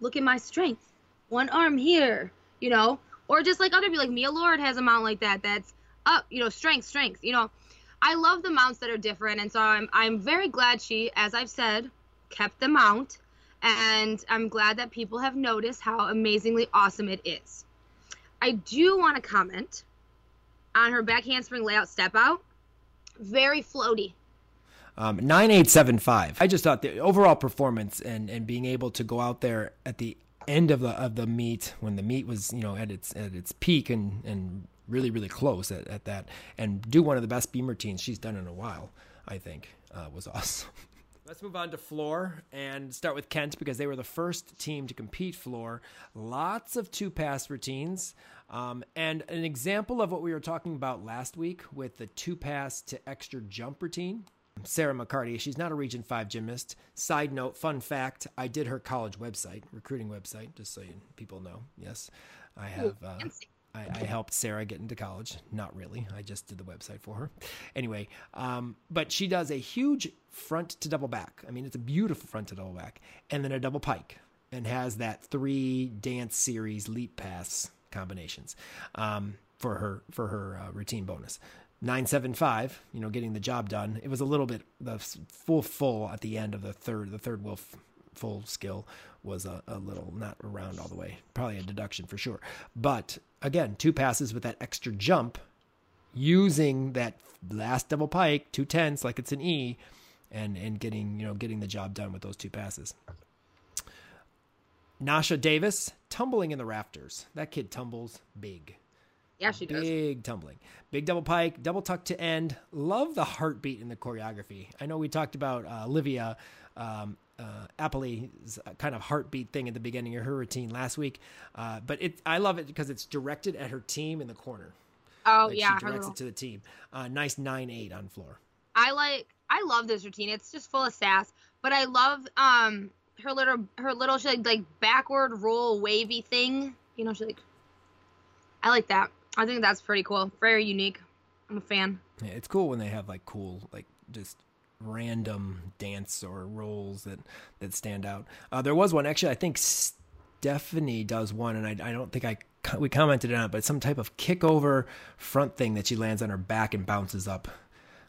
look at my strength, one arm here, you know, or just like other people, like Mia Lord has a mount like that. That's up, you know, strength, strength, you know I love the mounts that are different, and so I'm I'm very glad she, as I've said, kept the mount, and I'm glad that people have noticed how amazingly awesome it is. I do want to comment on her back handspring layout step out. Very floaty. Um, 9875. I just thought the overall performance and, and being able to go out there at the end of the of the meet when the meet was you know at its at its peak and and really, really close at, at that and do one of the best beam routines she's done in a while, I think uh, was awesome. Let's move on to floor and start with Kent because they were the first team to compete floor. Lots of two pass routines. Um, and an example of what we were talking about last week with the two pass to extra jump routine. Sarah McCarty, she's not a Region 5 gymnast. Side note, fun fact I did her college website, recruiting website, just so you, people know. Yes, I have. Uh, I, I, helped Sarah get into college. Not really. I just did the website for her. Anyway, um, but she does a huge front to double back. I mean, it's a beautiful front to double back, and then a double pike, and has that three dance series leap pass combinations um, for her for her uh, routine bonus. 975, you know, getting the job done. It was a little bit the full full at the end of the third the third wolf full skill was a, a little not around all the way. Probably a deduction for sure. But again, two passes with that extra jump using that last double pike, two tenths like it's an E, and and getting you know getting the job done with those two passes. Nasha Davis tumbling in the rafters. That kid tumbles big. Yeah, she big does. Big tumbling. Big double pike, double tuck to end. Love the heartbeat in the choreography. I know we talked about uh, Olivia um, uh, Appley's kind of heartbeat thing at the beginning of her routine last week. Uh, but it, I love it because it's directed at her team in the corner. Oh like yeah, she directs it to the team. Uh, nice nine eight on floor. I like. I love this routine. It's just full of sass. But I love um her little her little she like, like backward roll wavy thing. You know, she like. I like that. I think that's pretty cool. Very unique. I'm a fan. Yeah, it's cool when they have like cool like just random dance or rolls that that stand out. Uh, there was one actually. I think Stephanie does one, and I, I don't think I we commented on it, but some type of kickover front thing that she lands on her back and bounces up.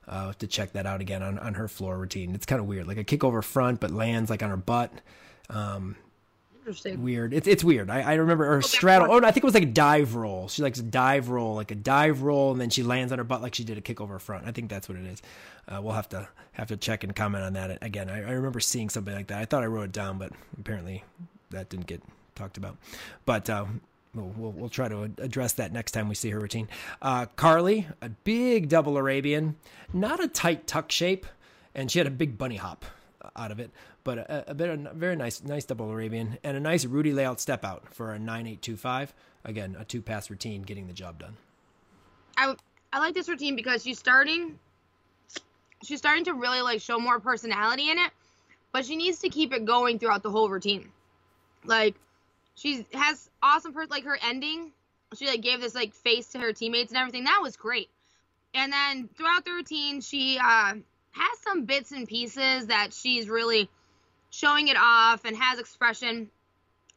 Uh, to check that out again on, on her floor routine. It's kind of weird, like a kickover front, but lands like on her butt. Um, Interesting. Weird. It's it's weird. I, I remember her straddle. Oh, I think it was like a dive roll. She likes a dive roll, like a dive roll, and then she lands on her butt like she did a kick over front. I think that's what it is. Uh, we'll have to have to check and comment on that again. I, I remember seeing something like that. I thought I wrote it down, but apparently that didn't get talked about. But uh, We'll, we'll, we'll, try to address that next time we see her routine. Uh, Carly, a big double Arabian, not a tight tuck shape, and she had a big bunny hop out of it but a, a bit of very nice, nice double Arabian and a nice Rudy layout step out for a nine eight two five. Again, a two pass routine, getting the job done. I I like this routine because she's starting. She's starting to really like show more personality in it, but she needs to keep it going throughout the whole routine. Like, she has awesome per like her ending. She like gave this like face to her teammates and everything. That was great. And then throughout the routine, she uh, has some bits and pieces that she's really showing it off and has expression.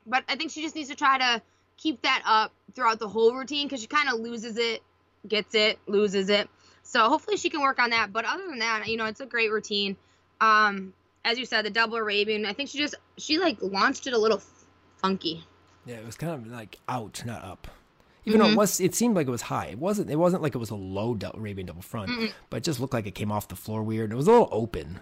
But I think she just needs to try to keep that up throughout the whole routine because she kind of loses it, gets it, loses it. So hopefully she can work on that. But other than that, you know, it's a great routine. Um, as you said, the double Arabian. I think she just she like launched it a little funky. Yeah, it was kind of like out, not up. Even mm-hmm. though it was, it seemed like it was high. It wasn't. It wasn't like it was a low double, Arabian double front, Mm-mm. but it just looked like it came off the floor weird. It was a little open,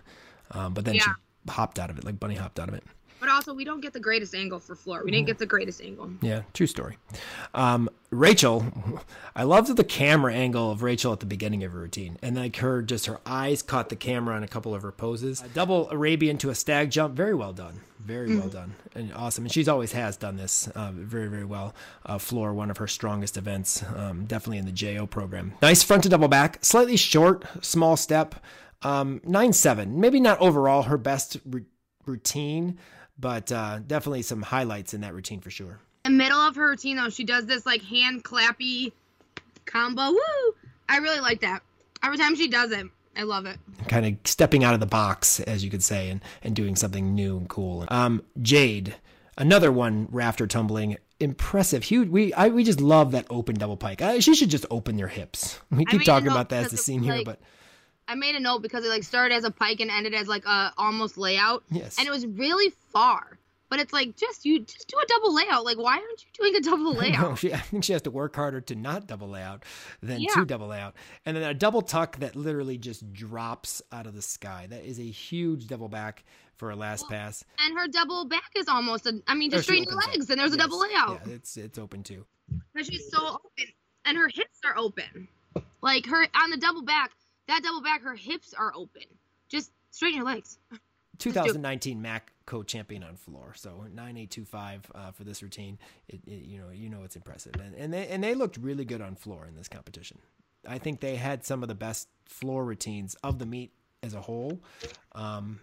um, but then yeah. she hopped out of it, like bunny hopped out of it. But also, we don't get the greatest angle for floor. We didn't mm-hmm. get the greatest angle. Yeah, true story. Um, Rachel, I loved the camera angle of Rachel at the beginning of her routine, and like her, just her eyes caught the camera on a couple of her poses. A double Arabian to a stag jump, very well done, very well mm-hmm. done, and awesome. And she's always has done this uh, very, very well. Uh, floor, one of her strongest events, um, definitely in the JO program. Nice front to double back, slightly short, small step, um, nine seven. Maybe not overall her best r- routine but uh, definitely some highlights in that routine for sure. In the middle of her routine, though, she does this like hand clappy combo. Woo! I really like that. Every time she does it, I love it. Kind of stepping out of the box, as you could say, and, and doing something new and cool. Um, Jade, another one rafter tumbling. Impressive, huge. We I, we just love that open double pike. I, she should just open your hips. We keep talking about that as a senior, like, but I made a note because it like started as a pike and ended as like a almost layout. Yes. And it was really far. But it's like just you just do a double layout. Like why aren't you doing a double layout? no, she, I think she has to work harder to not double layout than yeah. to double layout. And then a double tuck that literally just drops out of the sky. That is a huge double back for a last well, pass. And her double back is almost a I mean just straighten your legs and there's yes. a double layout. Yeah, it's it's open too. But she's so open. And her hips are open. Like her on the double back, that double back, her hips are open. Just straighten your legs. 2019 MAC co-champion on floor, so 9825 uh, for this routine. It, it, you know, you know it's impressive, and and they and they looked really good on floor in this competition. I think they had some of the best floor routines of the meet as a whole. Um,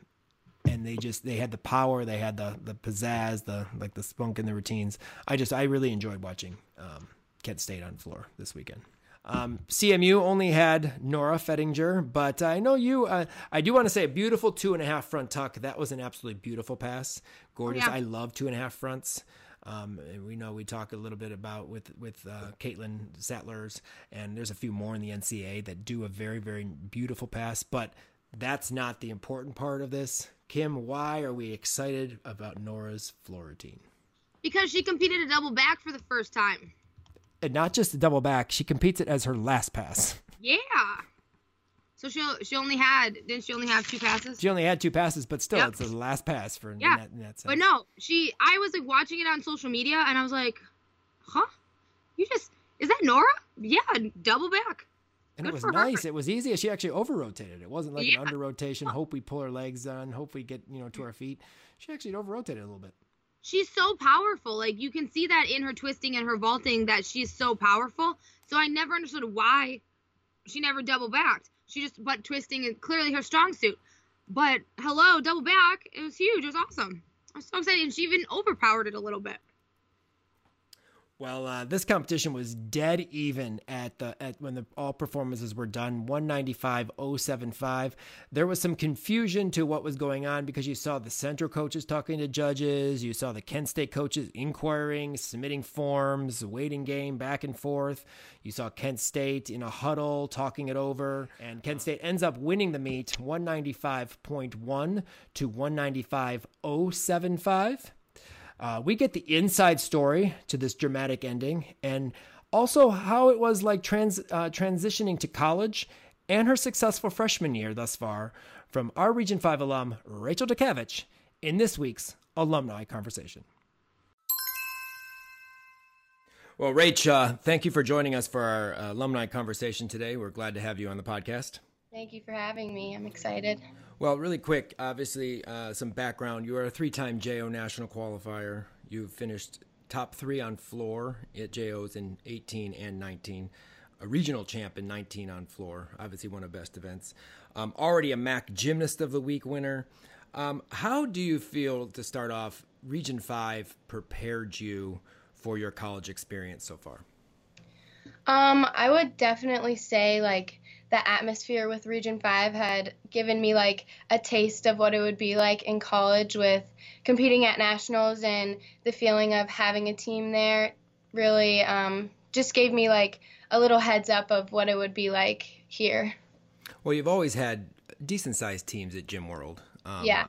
and they just they had the power, they had the the pizzazz, the like the spunk in the routines. I just I really enjoyed watching um, Kent State on floor this weekend. Um, CMU only had Nora Fettinger, but I know you. Uh, I do want to say a beautiful two and a half front tuck. That was an absolutely beautiful pass. Gorgeous. Oh, yeah. I love two and a half fronts. Um, we know we talk a little bit about with with uh, Caitlin Sattlers, and there's a few more in the NCA that do a very very beautiful pass. But that's not the important part of this. Kim, why are we excited about Nora's floor routine? Because she competed a double back for the first time and not just a double back. She competes it as her last pass. Yeah. So she she only had didn't she only have two passes? She only had two passes, but still, yep. it's the last pass for yeah. In that, in that but no, she I was like watching it on social media, and I was like, huh? You just is that Nora? Yeah, double back. And Good it was nice. Her. It was easy. She actually over rotated. It wasn't like yeah. an under rotation. Hope we pull her legs on. Hope we get you know to mm. our feet. She actually over rotated a little bit she's so powerful. Like you can see that in her twisting and her vaulting that she's so powerful. So I never understood why she never double backed. She just but twisting is clearly her strong suit. But hello, double back. It was huge. It was awesome. I was so excited. And she even overpowered it a little bit. Well, uh, this competition was dead even at the at when the all performances were done, 195.075. There was some confusion to what was going on because you saw the central coaches talking to judges, you saw the Kent State coaches inquiring, submitting forms, waiting game back and forth. You saw Kent State in a huddle talking it over, and Kent State ends up winning the meet 195.1 to 195.075. Uh, we get the inside story to this dramatic ending and also how it was like trans, uh, transitioning to college and her successful freshman year thus far from our Region 5 alum, Rachel Dukavich, in this week's Alumni Conversation. Well, Rach, uh, thank you for joining us for our uh, alumni conversation today. We're glad to have you on the podcast. Thank you for having me. I'm excited. Well, really quick, obviously, uh, some background. You are a three time JO national qualifier. You've finished top three on floor at JOs in 18 and 19, a regional champ in 19 on floor, obviously one of the best events. Um, already a MAC Gymnast of the Week winner. Um, how do you feel to start off? Region 5 prepared you for your college experience so far? Um, I would definitely say like the atmosphere with Region 5 had given me like a taste of what it would be like in college with competing at nationals and the feeling of having a team there really um, just gave me like a little heads up of what it would be like here. Well, you've always had decent sized teams at Gym World. Um, yeah.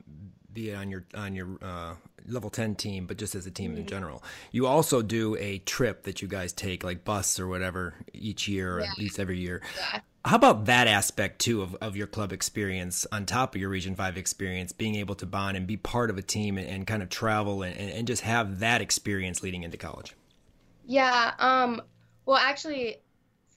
Be it on your on your uh, level 10 team, but just as a team mm-hmm. in general. You also do a trip that you guys take, like bus or whatever, each year, or yeah. at least every year. Yeah. How about that aspect too of, of your club experience on top of your Region 5 experience, being able to bond and be part of a team and, and kind of travel and, and just have that experience leading into college? Yeah. Um, well, actually,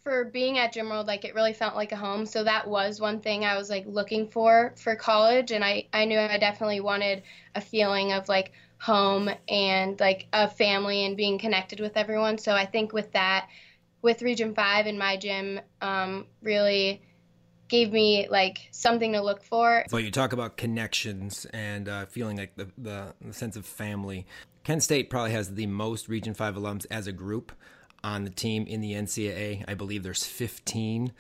for being at Gym World, like it really felt like a home. So that was one thing I was like looking for for college, and I I knew I definitely wanted a feeling of like home and like a family and being connected with everyone. So I think with that, with Region Five in my gym, um, really gave me like something to look for. Well, you talk about connections and uh, feeling like the, the, the sense of family. Kent State probably has the most Region Five alums as a group on the team in the NCAA. I believe there's 15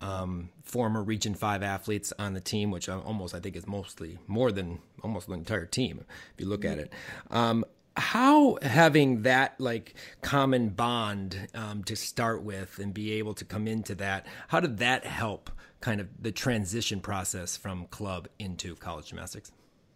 um, former Region Five athletes on the team, which almost I think is mostly more than almost the entire team if you look at it. Um, how having that like common bond um, to start with and be able to come into that, how did that help kind of the transition process from club into college gymnastics?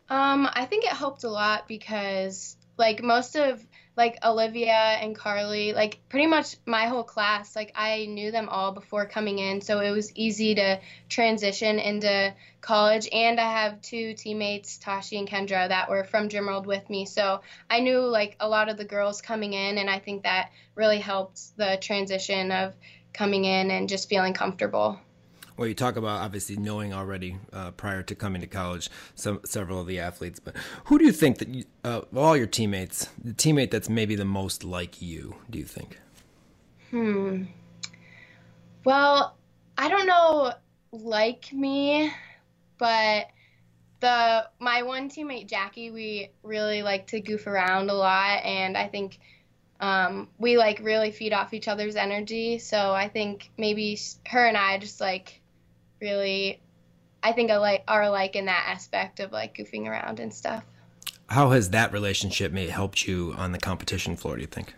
Um, I think it helped a lot because like most of like Olivia and Carly, like pretty much my whole class, like I knew them all before coming in, so it was easy to transition into college. And I have two teammates, Tashi and Kendra, that were from Gym World with me, so I knew like a lot of the girls coming in, and I think that really helped the transition of coming in and just feeling comfortable. Well, you talk about obviously knowing already uh, prior to coming to college some several of the athletes, but who do you think that you, uh, all your teammates, the teammate that's maybe the most like you? Do you think? Hmm. Well, I don't know, like me, but the my one teammate Jackie, we really like to goof around a lot, and I think um, we like really feed off each other's energy. So I think maybe her and I just like really I think like are alike in that aspect of like goofing around and stuff. How has that relationship may helped you on the competition floor, do you think?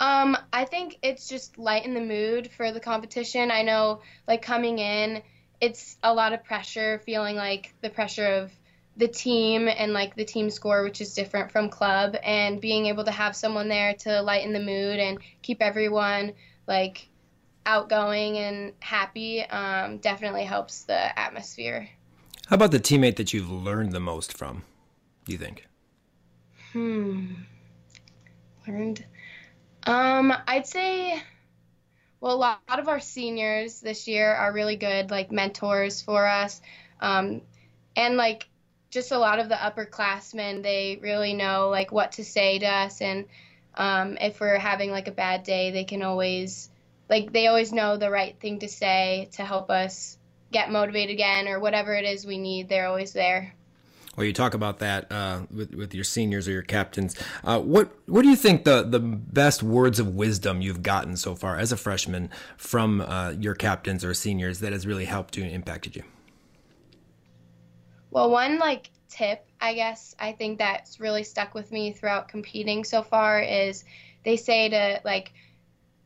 Um, I think it's just lighten the mood for the competition. I know like coming in, it's a lot of pressure, feeling like the pressure of the team and like the team score, which is different from club, and being able to have someone there to lighten the mood and keep everyone like outgoing and happy um, definitely helps the atmosphere. How about the teammate that you've learned the most from? Do you think? Hmm. Learned. Um, I'd say. Well, a lot, a lot of our seniors this year are really good, like mentors for us, um, and like just a lot of the upperclassmen. They really know like what to say to us, and um, if we're having like a bad day, they can always like they always know the right thing to say to help us get motivated again or whatever it is we need. They're always there. Well, you talk about that uh, with with your seniors or your captains. Uh, what what do you think the the best words of wisdom you've gotten so far as a freshman from uh, your captains or seniors that has really helped you and impacted you? Well, one like tip, I guess, I think that's really stuck with me throughout competing so far is they say to like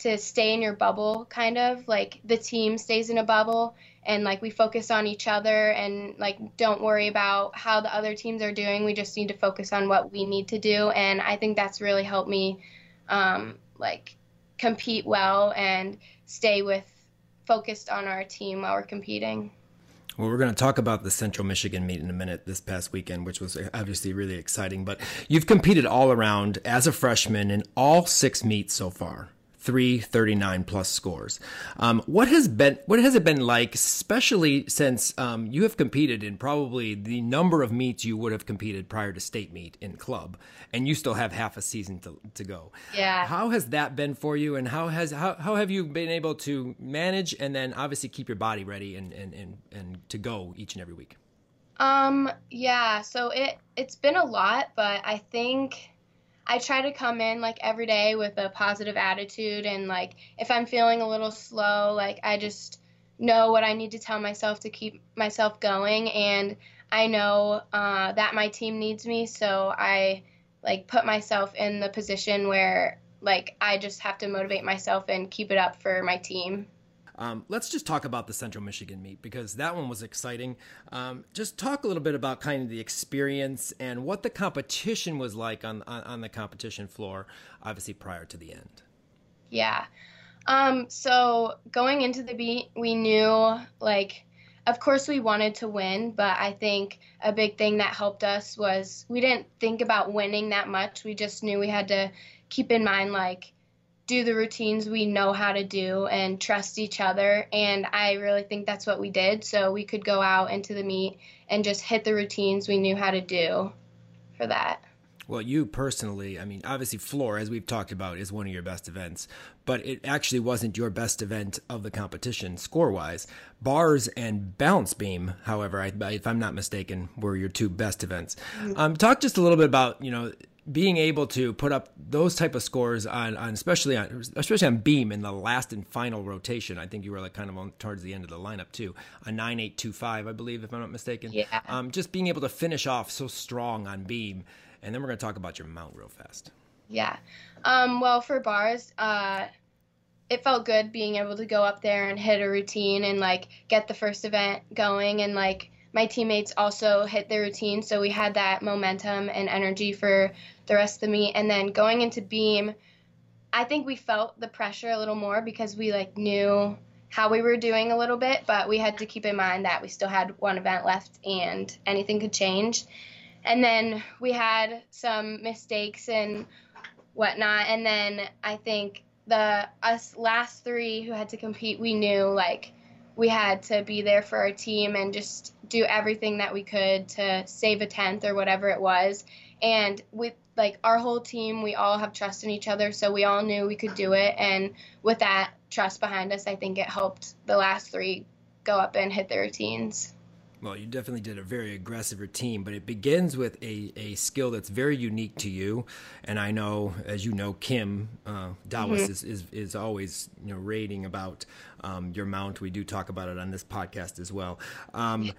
to stay in your bubble kind of like the team stays in a bubble and like we focus on each other and like don't worry about how the other teams are doing we just need to focus on what we need to do and i think that's really helped me um, like compete well and stay with focused on our team while we're competing well, we're going to talk about the Central Michigan meet in a minute this past weekend, which was obviously really exciting. But you've competed all around as a freshman in all six meets so far three 39 plus scores. Um, what has been what has it been like, especially since um, you have competed in probably the number of meets you would have competed prior to state meet in club, and you still have half a season to, to go. Yeah. How has that been for you, and how has how, how have you been able to manage and then obviously keep your body ready and and and, and to go each and every week? Um. Yeah. So it it's been a lot, but I think I try to come in like every day with a positive attitude and like if I'm feeling a little slow, like I just know what I need to tell myself to keep myself going and I know uh, that my team needs me, so I like put myself in the position where like I just have to motivate myself and keep it up for my team. Um, let's just talk about the Central Michigan meet because that one was exciting. Um, just talk a little bit about kind of the experience and what the competition was like on, on, on the competition floor, obviously prior to the end. Yeah. Um, so going into the beat, we knew like of course we wanted to win, but I think a big thing that helped us was we didn't think about winning that much. We just knew we had to keep in mind like do the routines we know how to do and trust each other and I really think that's what we did so we could go out into the meet and just hit the routines we knew how to do for that. Well, you personally, I mean, obviously, floor, as we've talked about, is one of your best events, but it actually wasn't your best event of the competition score wise. Bars and balance beam, however, I, if I'm not mistaken, were your two best events. Mm-hmm. Um, talk just a little bit about, you know, being able to put up those type of scores on, on especially on especially on beam in the last and final rotation. I think you were like kind of on towards the end of the lineup too. A nine eight two five, I believe, if I'm not mistaken. Yeah. Um, just being able to finish off so strong on beam and then we're going to talk about your mount real fast. Yeah. Um, well, for bars, uh, it felt good being able to go up there and hit a routine and like get the first event going and like my teammates also hit their routine so we had that momentum and energy for the rest of the meet and then going into beam i think we felt the pressure a little more because we like knew how we were doing a little bit but we had to keep in mind that we still had one event left and anything could change. And then we had some mistakes and whatnot. And then i think the us last three who had to compete we knew like we had to be there for our team and just do everything that we could to save a tenth or whatever it was. And with like our whole team we all have trust in each other so we all knew we could do it and with that trust behind us i think it helped the last three go up and hit their routines well, you definitely did a very aggressive routine, but it begins with a, a skill that's very unique to you. And I know, as you know, Kim uh, Dawes mm-hmm. is, is, is always you know rating about um, your mount. We do talk about it on this podcast as well. Um,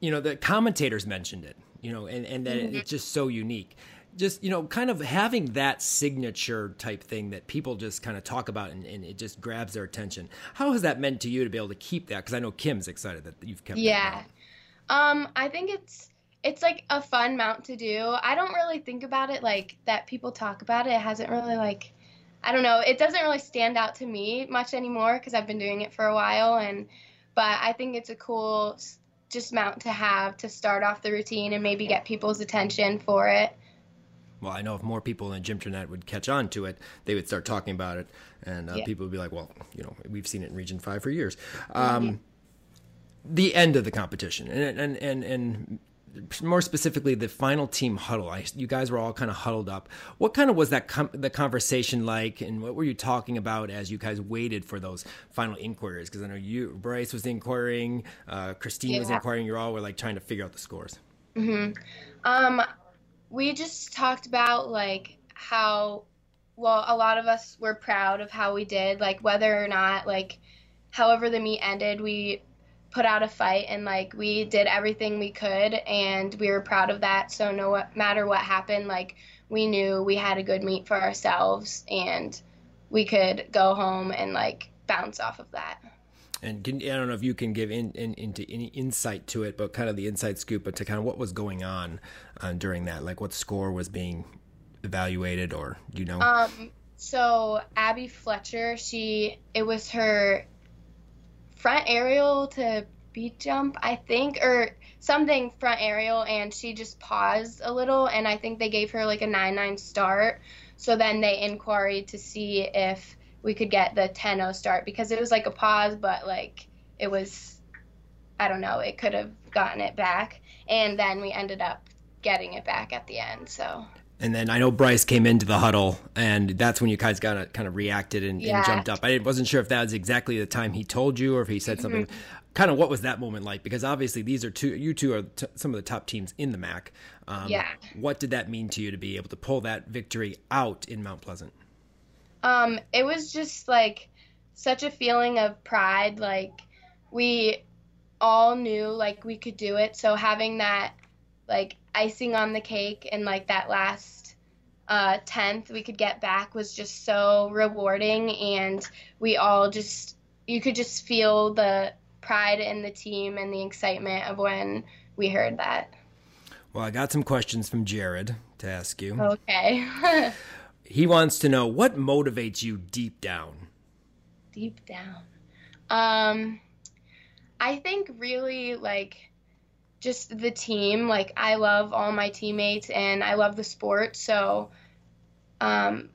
you know, the commentators mentioned it. You know, and and that mm-hmm. it's just so unique just you know kind of having that signature type thing that people just kind of talk about and, and, it just grabs their attention how has that meant to you to be able to keep that because i know kim's excited that you've kept yeah um, I think it's it's like a fun mount to do. I don't really think about it like that people talk about it. It hasn't really like I don't know, it doesn't really stand out to me much anymore because I've been doing it for a while and but I think it's a cool just mount to have to start off the routine and maybe get people's attention for it. Well, I know if more people in Gymternet would catch on to it, they would start talking about it, and uh, yeah. people would be like, "Well, you know, we've seen it in Region Five for years." Um, mm-hmm the end of the competition. And and and, and more specifically the final team huddle. I, you guys were all kind of huddled up. What kind of was that com- the conversation like? And what were you talking about as you guys waited for those final inquiries? Because i know you bryce was inquiring uh, christine yeah. was inquiring. You all were like trying to figure out the scores. Mm-hmm. um, we just talked about like how well a lot of us were proud of how we did like whether or not like however the meet ended we put out a fight and like we did everything we could and we were proud of that. So no matter what happened like we knew we had a good meet for ourselves and we could go home and like bounce off of that and can, I don't know if you can give in, in, into any insight to it, but kind of the inside scoop, but to kind of what was going on uh, during that, like what score was being evaluated, or you know. Um. So Abby Fletcher, she it was her front aerial to beat jump, I think, or something front aerial, and she just paused a little, and I think they gave her like a 9 9 start. So then they inquired to see if we could get the 10 0 start because it was like a pause, but like it was, I don't know, it could have gotten it back. And then we ended up getting it back at the end. So And then I know Bryce came into the huddle, and that's when you guys got kind of reacted and, yeah. and, jumped up. I wasn't sure if that was exactly the time he told you, or if he said mm-hmm. something. Kind of what was that moment like? Because obviously these are two, you two are t- some of the top teams in the MAC. Um, yeah. What did that mean to you to be able to pull that victory out in Mount Pleasant? Um, it was just like such a feeling of pride. Like we all knew like we could do it. So having that like icing on the cake and like that last uh, tenth we could get back was just so rewarding, and we all just you could just feel the pride in the team and the excitement of when we heard that. Well, I got some questions from Jared to ask you. Okay. he wants to know what motivates you deep down. Deep down. Um I think really like just the team. Like I love all my teammates and I love the sport. So um,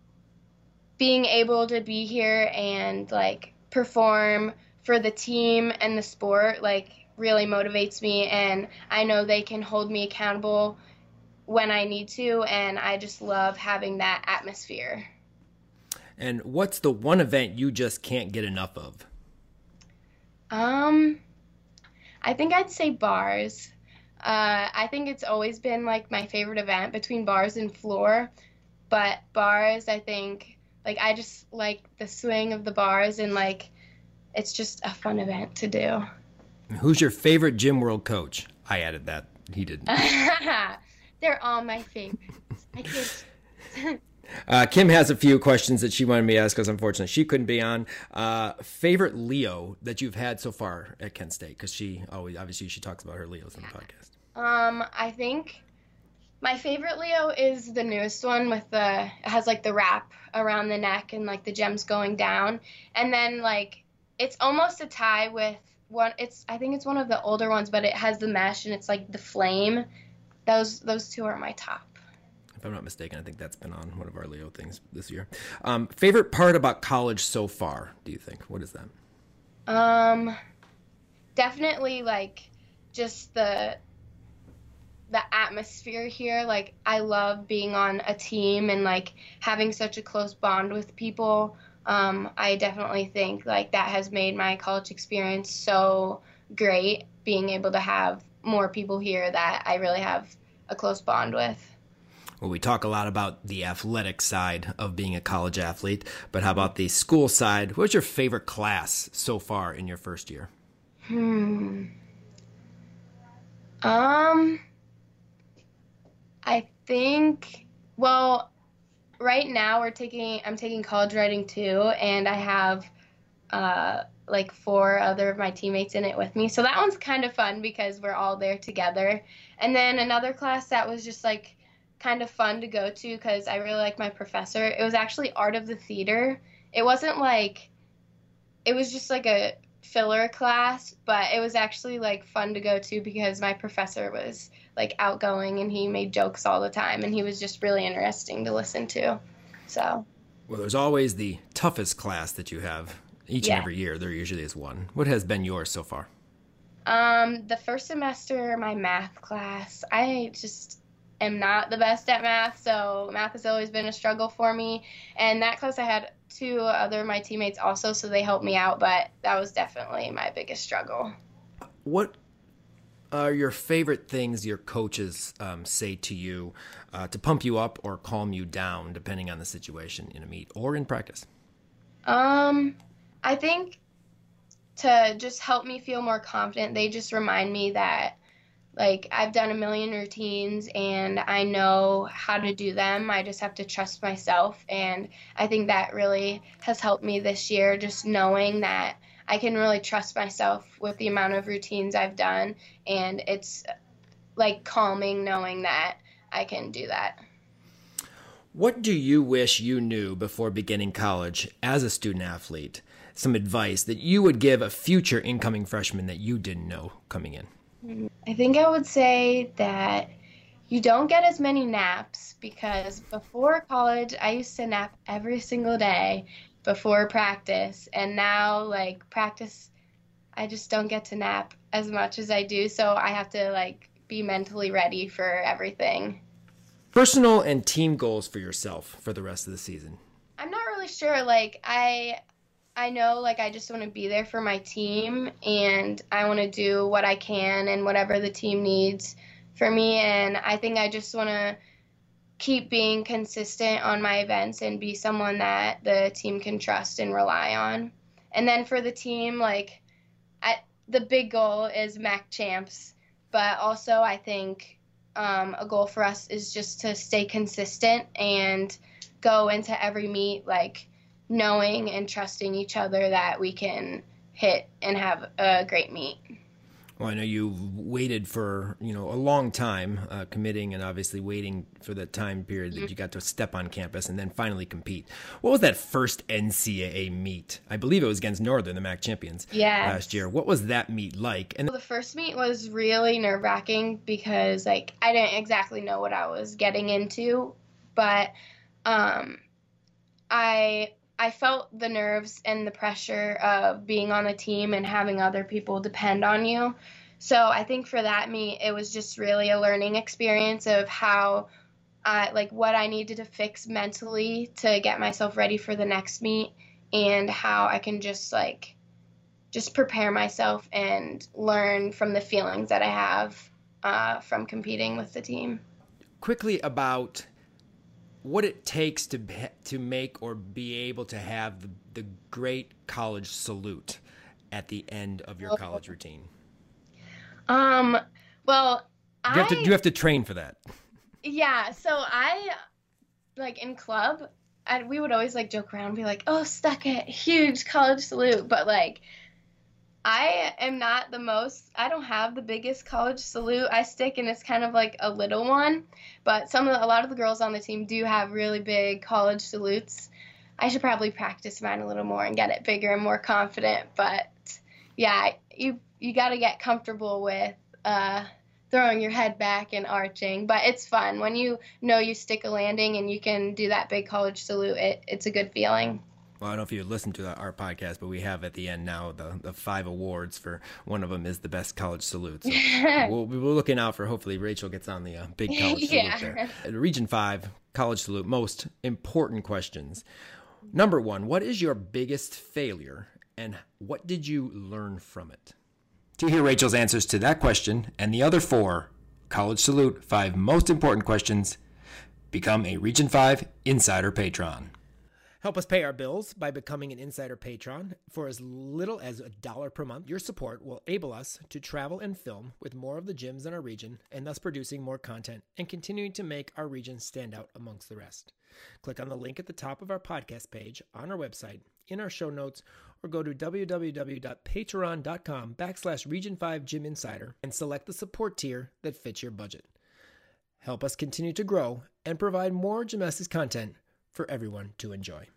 being able to be here and like perform for the team and the sport like really motivates me and I know they can hold me accountable when I need to and I just love having that atmosphere. And what's the one event you just can't get enough of? Um I think I'd say bars. Uh, I think it's always been like my favorite event between bars and floor. But bars, I think, like I just like the swing of the bars and like it's just a fun event to do. Who's your favorite Gym World coach? I added that. He didn't. They're all my favorites. I can't. Uh, Kim has a few questions that she wanted me to ask because unfortunately she couldn't be on. Uh, favorite Leo that you've had so far at Kent State? Because she always, obviously, she talks about her Leos in the podcast. Um, I think my favorite Leo is the newest one with the it has like the wrap around the neck and like the gems going down, and then like it's almost a tie with one. It's I think it's one of the older ones, but it has the mesh and it's like the flame. Those those two are my top. If I'm not mistaken. I think that's been on one of our Leo things this year. Um, favorite part about college so far? Do you think? What is that? Um, definitely like just the the atmosphere here. Like I love being on a team and like having such a close bond with people. Um, I definitely think like that has made my college experience so great. Being able to have more people here that I really have a close bond with. Well, we talk a lot about the athletic side of being a college athlete, but how about the school side? What's your favorite class so far in your first year? Hmm. Um, I think, well, right now we're taking, I'm taking college writing too, and I have, uh, like four other of my teammates in it with me. So that one's kind of fun because we're all there together. And then another class that was just like kind of fun to go to because I really like my professor. It was actually art of the theater. It wasn't like it was just like a filler class, but it was actually like fun to go to because my professor was like outgoing and he made jokes all the time and he was just really interesting to listen to. So, well, there's always the toughest class that you have each yeah. and every year. There usually is one. What has been yours so far? Um, the first semester, my math class, I just am not the best at math, so math has always been a struggle for me. And that class, I had two other of my teammates also, so they helped me out, but that was definitely my biggest struggle. What are your favorite things your coaches um, say to you uh, to pump you up or calm you down, depending on the situation in a meet or in practice? Um, I think to just help me feel more confident, they just remind me that like I've done a million routines and I know how to do them. I just have to trust myself and I think that really has helped me this year just knowing that I can really trust myself with the amount of routines I've done and it's like calming knowing that I can do that. What do you wish you knew before beginning college as a student athlete? Some advice that you would give a future incoming freshman that you didn't know coming in? I think I would say that you don't get as many naps because before college, I used to nap every single day before practice. And now, like, practice, I just don't get to nap as much as I do. So I have to, like, be mentally ready for everything. Personal and team goals for yourself for the rest of the season. I'm not really sure. Like I I know like I just want to be there for my team and I want to do what I can and whatever the team needs for me and I think I just want to keep being consistent on my events and be someone that the team can trust and rely on. And then for the team like I, the big goal is MAC champs, but also I think um, a goal for us is just to stay consistent and go into every meet like knowing and trusting each other that we can hit and have a great meet. Well, I know you've waited for you know a long time, uh, committing and obviously waiting for the time period that mm-hmm. you got to step on campus and then finally compete. What was that first NCAA meet? I believe it was against Northern, the MAC champions, yes. last year. What was that meet like? And well, the first meet was really nerve wracking because like I didn't exactly know what I was getting into, but um, I I felt the nerves and the pressure of being on the team and having other people depend on you. So I think for that meet, it was just really a learning experience of how, I, like, what I needed to fix mentally to get myself ready for the next meet, and how I can just like, just prepare myself and learn from the feelings that I have uh, from competing with the team. Quickly about what it takes to to make or be able to have the, the great college salute at the end of your college routine? Um, well, you have, to, you have to train for that. Yeah, so I like in club, I, we would always like joke around and be like, "Oh, stuck it, huge college salute," but like I am not the most, I don't have the biggest college salute I stick, and it's kind of like a little one. But some of the, a lot of the girls on the team do have really big college salutes. I should probably practice mine a little more and get it bigger and more confident. But yeah, you you got to get comfortable with uh, throwing your head back and arching. But it's fun when you know you stick a landing and you can do that big college salute. It, it's a good feeling well, I don't know if you listened to our podcast, but we have at the end now the, the five awards for one of them is the best college salute. So we'll, we're looking out for hopefully Rachel gets on the uh, big college yeah. salute there. At Region 5, college salute, most important questions. Number one, what is your biggest failure and what did you learn from it? To hear Rachel's answers to that question and the other four, college salute, five most important questions, become a Region 5 Insider Patron. Help us pay our bills by becoming an insider patron for as little as a dollar per month. Your support will enable us to travel and film with more of the gyms in our region and thus producing more content and continuing to make our region stand out amongst the rest. Click on the link at the top of our podcast page on our website, in our show notes, or go to www.patreon.com backslash region 5 gym insider and select the support tier that fits your budget. Help us continue to grow and provide more gymnastics content for everyone to enjoy.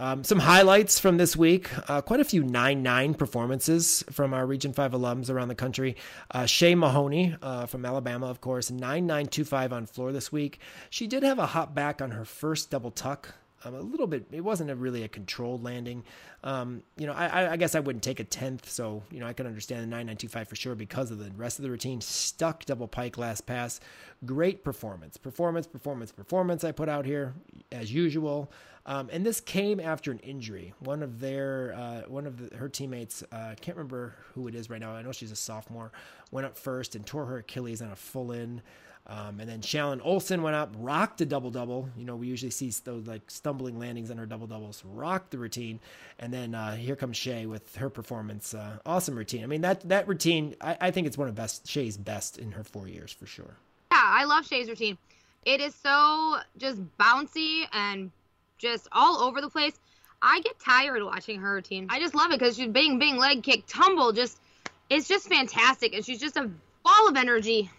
Um, some highlights from this week uh, quite a few 9 9 performances from our Region 5 alums around the country. Uh, Shay Mahoney uh, from Alabama, of course, 9 9 2 5 on floor this week. She did have a hop back on her first double tuck. Um, a little bit, it wasn't a really a controlled landing. Um, you know, I, I guess I wouldn't take a tenth, so you know I can understand the nine nine two five for sure because of the rest of the routine. Stuck double pike last pass, great performance, performance, performance, performance. I put out here as usual. Um, and this came after an injury. One of their, uh, one of the, her teammates, uh, I can't remember who it is right now. I know she's a sophomore. Went up first and tore her Achilles on a full in. Um, and then Shallon Olsen went up, rocked a double double. You know, we usually see those like stumbling landings on her double doubles, rocked the routine. And then uh, here comes Shay with her performance. Uh, awesome routine. I mean, that that routine, I, I think it's one of best Shay's best in her four years for sure. Yeah, I love Shay's routine. It is so just bouncy and just all over the place. I get tired watching her routine. I just love it because she's bing, bing, leg kick, tumble. Just, it's just fantastic, and she's just a ball of energy.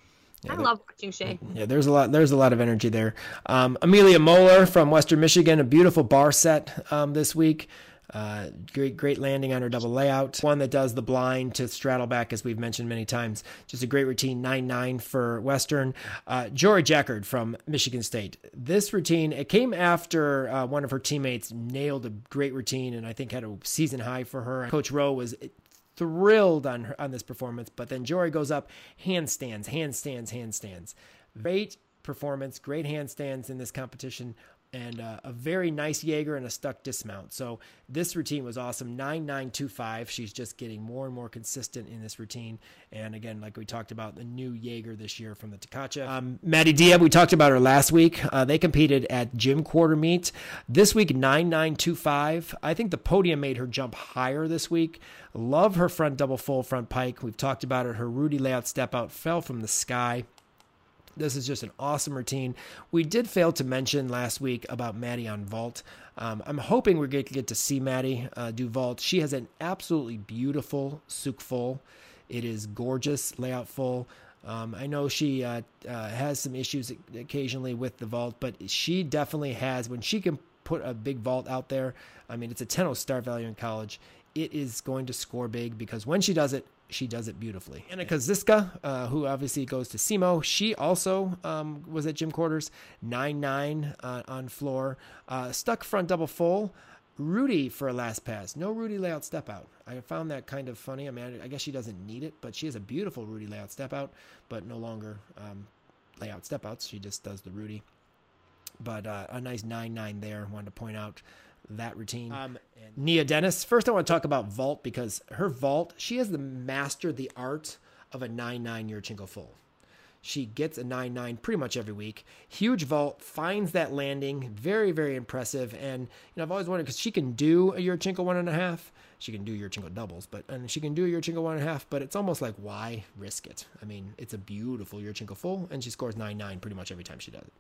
Yeah, I love watching Shay. Yeah, there's a lot. There's a lot of energy there. Um, Amelia Moeller from Western Michigan, a beautiful bar set um, this week. Uh, great, great landing on her double layout. One that does the blind to straddle back, as we've mentioned many times. Just a great routine, 9 9 for Western. Uh, Jory Jackard from Michigan State. This routine, it came after uh, one of her teammates nailed a great routine and I think had a season high for her. Coach Rowe was thrilled on her, on this performance. But then Jory goes up, handstands, handstands, handstands. Great performance, great handstands in this competition and uh, a very nice Jaeger and a stuck dismount. So this routine was awesome. 9925. She's just getting more and more consistent in this routine. And again, like we talked about, the new Jaeger this year from the Tkachev. Um, Maddie Diab, we talked about her last week. Uh, they competed at gym quarter meet. This week, 9925. I think the podium made her jump higher this week. Love her front double full front pike. We've talked about it. Her Rudy layout step out fell from the sky. This is just an awesome routine. We did fail to mention last week about Maddie on vault. Um, I'm hoping we're going to get to see Maddie uh, do vault. She has an absolutely beautiful Tsuk full. It is gorgeous, layout full. Um, I know she uh, uh, has some issues occasionally with the vault, but she definitely has. When she can put a big vault out there, I mean, it's a 10 star value in college. It is going to score big because when she does it, she does it beautifully. Annika Ziska, uh, who obviously goes to SEMO, she also um, was at gym quarters, 9 9 uh, on floor, uh, stuck front double full. Rudy for a last pass. No Rudy layout step out. I found that kind of funny. I mean, I guess she doesn't need it, but she has a beautiful Rudy layout step out, but no longer um, layout step outs. She just does the Rudy. But uh, a nice 9 9 there. Wanted to point out that routine. Um, Nia Dennis. First, I want to talk about vault because her vault, she has the mastered the art of a 9 9 Yurchenko full. She gets a 9 9 pretty much every week. Huge vault, finds that landing. Very, very impressive. And, you know, I've always wondered because she can do a Yurchenko one and a half. She can do Yurchenko doubles, but, and she can do a Yurchenko one and a half, but it's almost like, why risk it? I mean, it's a beautiful Yurchenko full, and she scores 9 9 pretty much every time she does it.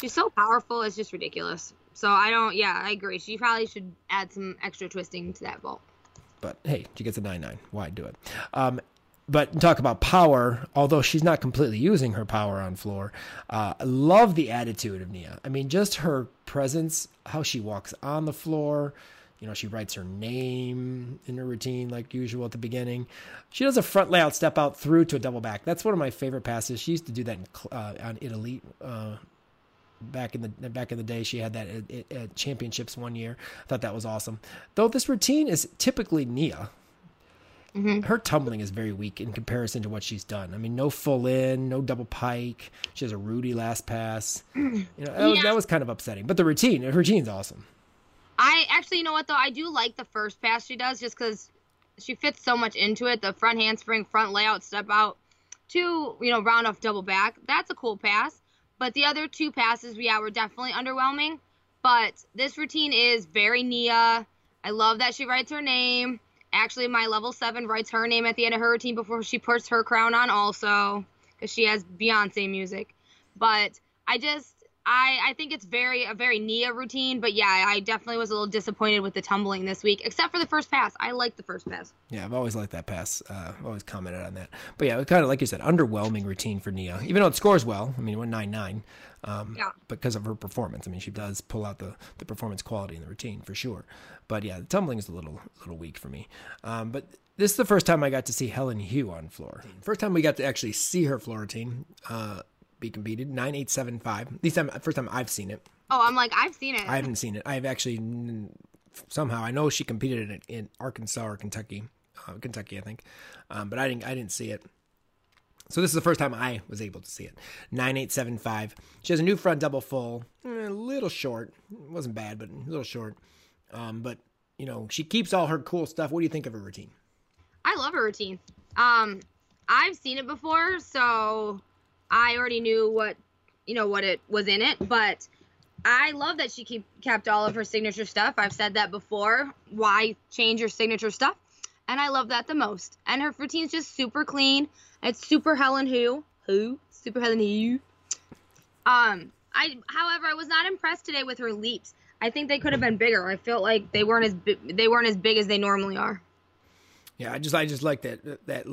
She's so powerful, it's just ridiculous. So I don't. Yeah, I agree. She probably should add some extra twisting to that vault. But hey, she gets a nine nine. Why do it? Um, but talk about power. Although she's not completely using her power on floor, uh, I love the attitude of Nia. I mean, just her presence, how she walks on the floor. You know, she writes her name in her routine like usual at the beginning. She does a front layout step out through to a double back. That's one of my favorite passes. She used to do that in, uh, on Italy uh, back in the back in the day. She had that at, at, championships one year. I thought that was awesome. Though this routine is typically Nia. Mm-hmm. Her tumbling is very weak in comparison to what she's done. I mean, no full in, no double pike. She has a Rudy last pass. You know, that, yeah. was, that was kind of upsetting. But the routine, her routine's awesome. I actually, you know what though, I do like the first pass she does just because she fits so much into it. The front handspring, front layout, step out, two, you know, round off double back. That's a cool pass. But the other two passes, yeah, were definitely underwhelming. But this routine is very Nia. I love that she writes her name. Actually, my level seven writes her name at the end of her routine before she puts her crown on, also, because she has Beyonce music. But I just I I think it's very a very Nia routine, but yeah, I definitely was a little disappointed with the tumbling this week, except for the first pass. I like the first pass. Yeah, I've always liked that pass. Uh, I've always commented on that. But yeah, kind of like you said, underwhelming routine for Nia. Even though it scores well, I mean, it went nine nine. Um, yeah. Because of her performance, I mean, she does pull out the, the performance quality in the routine for sure. But yeah, the tumbling is a little little weak for me. Um, but this is the first time I got to see Helen Hu on floor. First time we got to actually see her floor routine. Uh, be competed. Nine eight seven five. At least time, first time I've seen it. Oh, I'm like I've seen it. I haven't seen it. I've actually somehow I know she competed in, in Arkansas or Kentucky, uh, Kentucky I think, um, but I didn't I didn't see it. So this is the first time I was able to see it. 9875. She has a new front double full. Eh, a little short. It wasn't bad, but a little short. Um, but, you know, she keeps all her cool stuff. What do you think of her routine? I love her routine. Um, I've seen it before, so I already knew what you know what it was in it, but I love that she keep kept all of her signature stuff. I've said that before. Why change your signature stuff? And I love that the most. And her routine's just super clean. It's super Helen Hu. Who? Super Helen Hu. Um, I however, I was not impressed today with her leaps. I think they could have been bigger. I felt like they weren't as bi- they weren't as big as they normally are. Yeah, I just I just like that that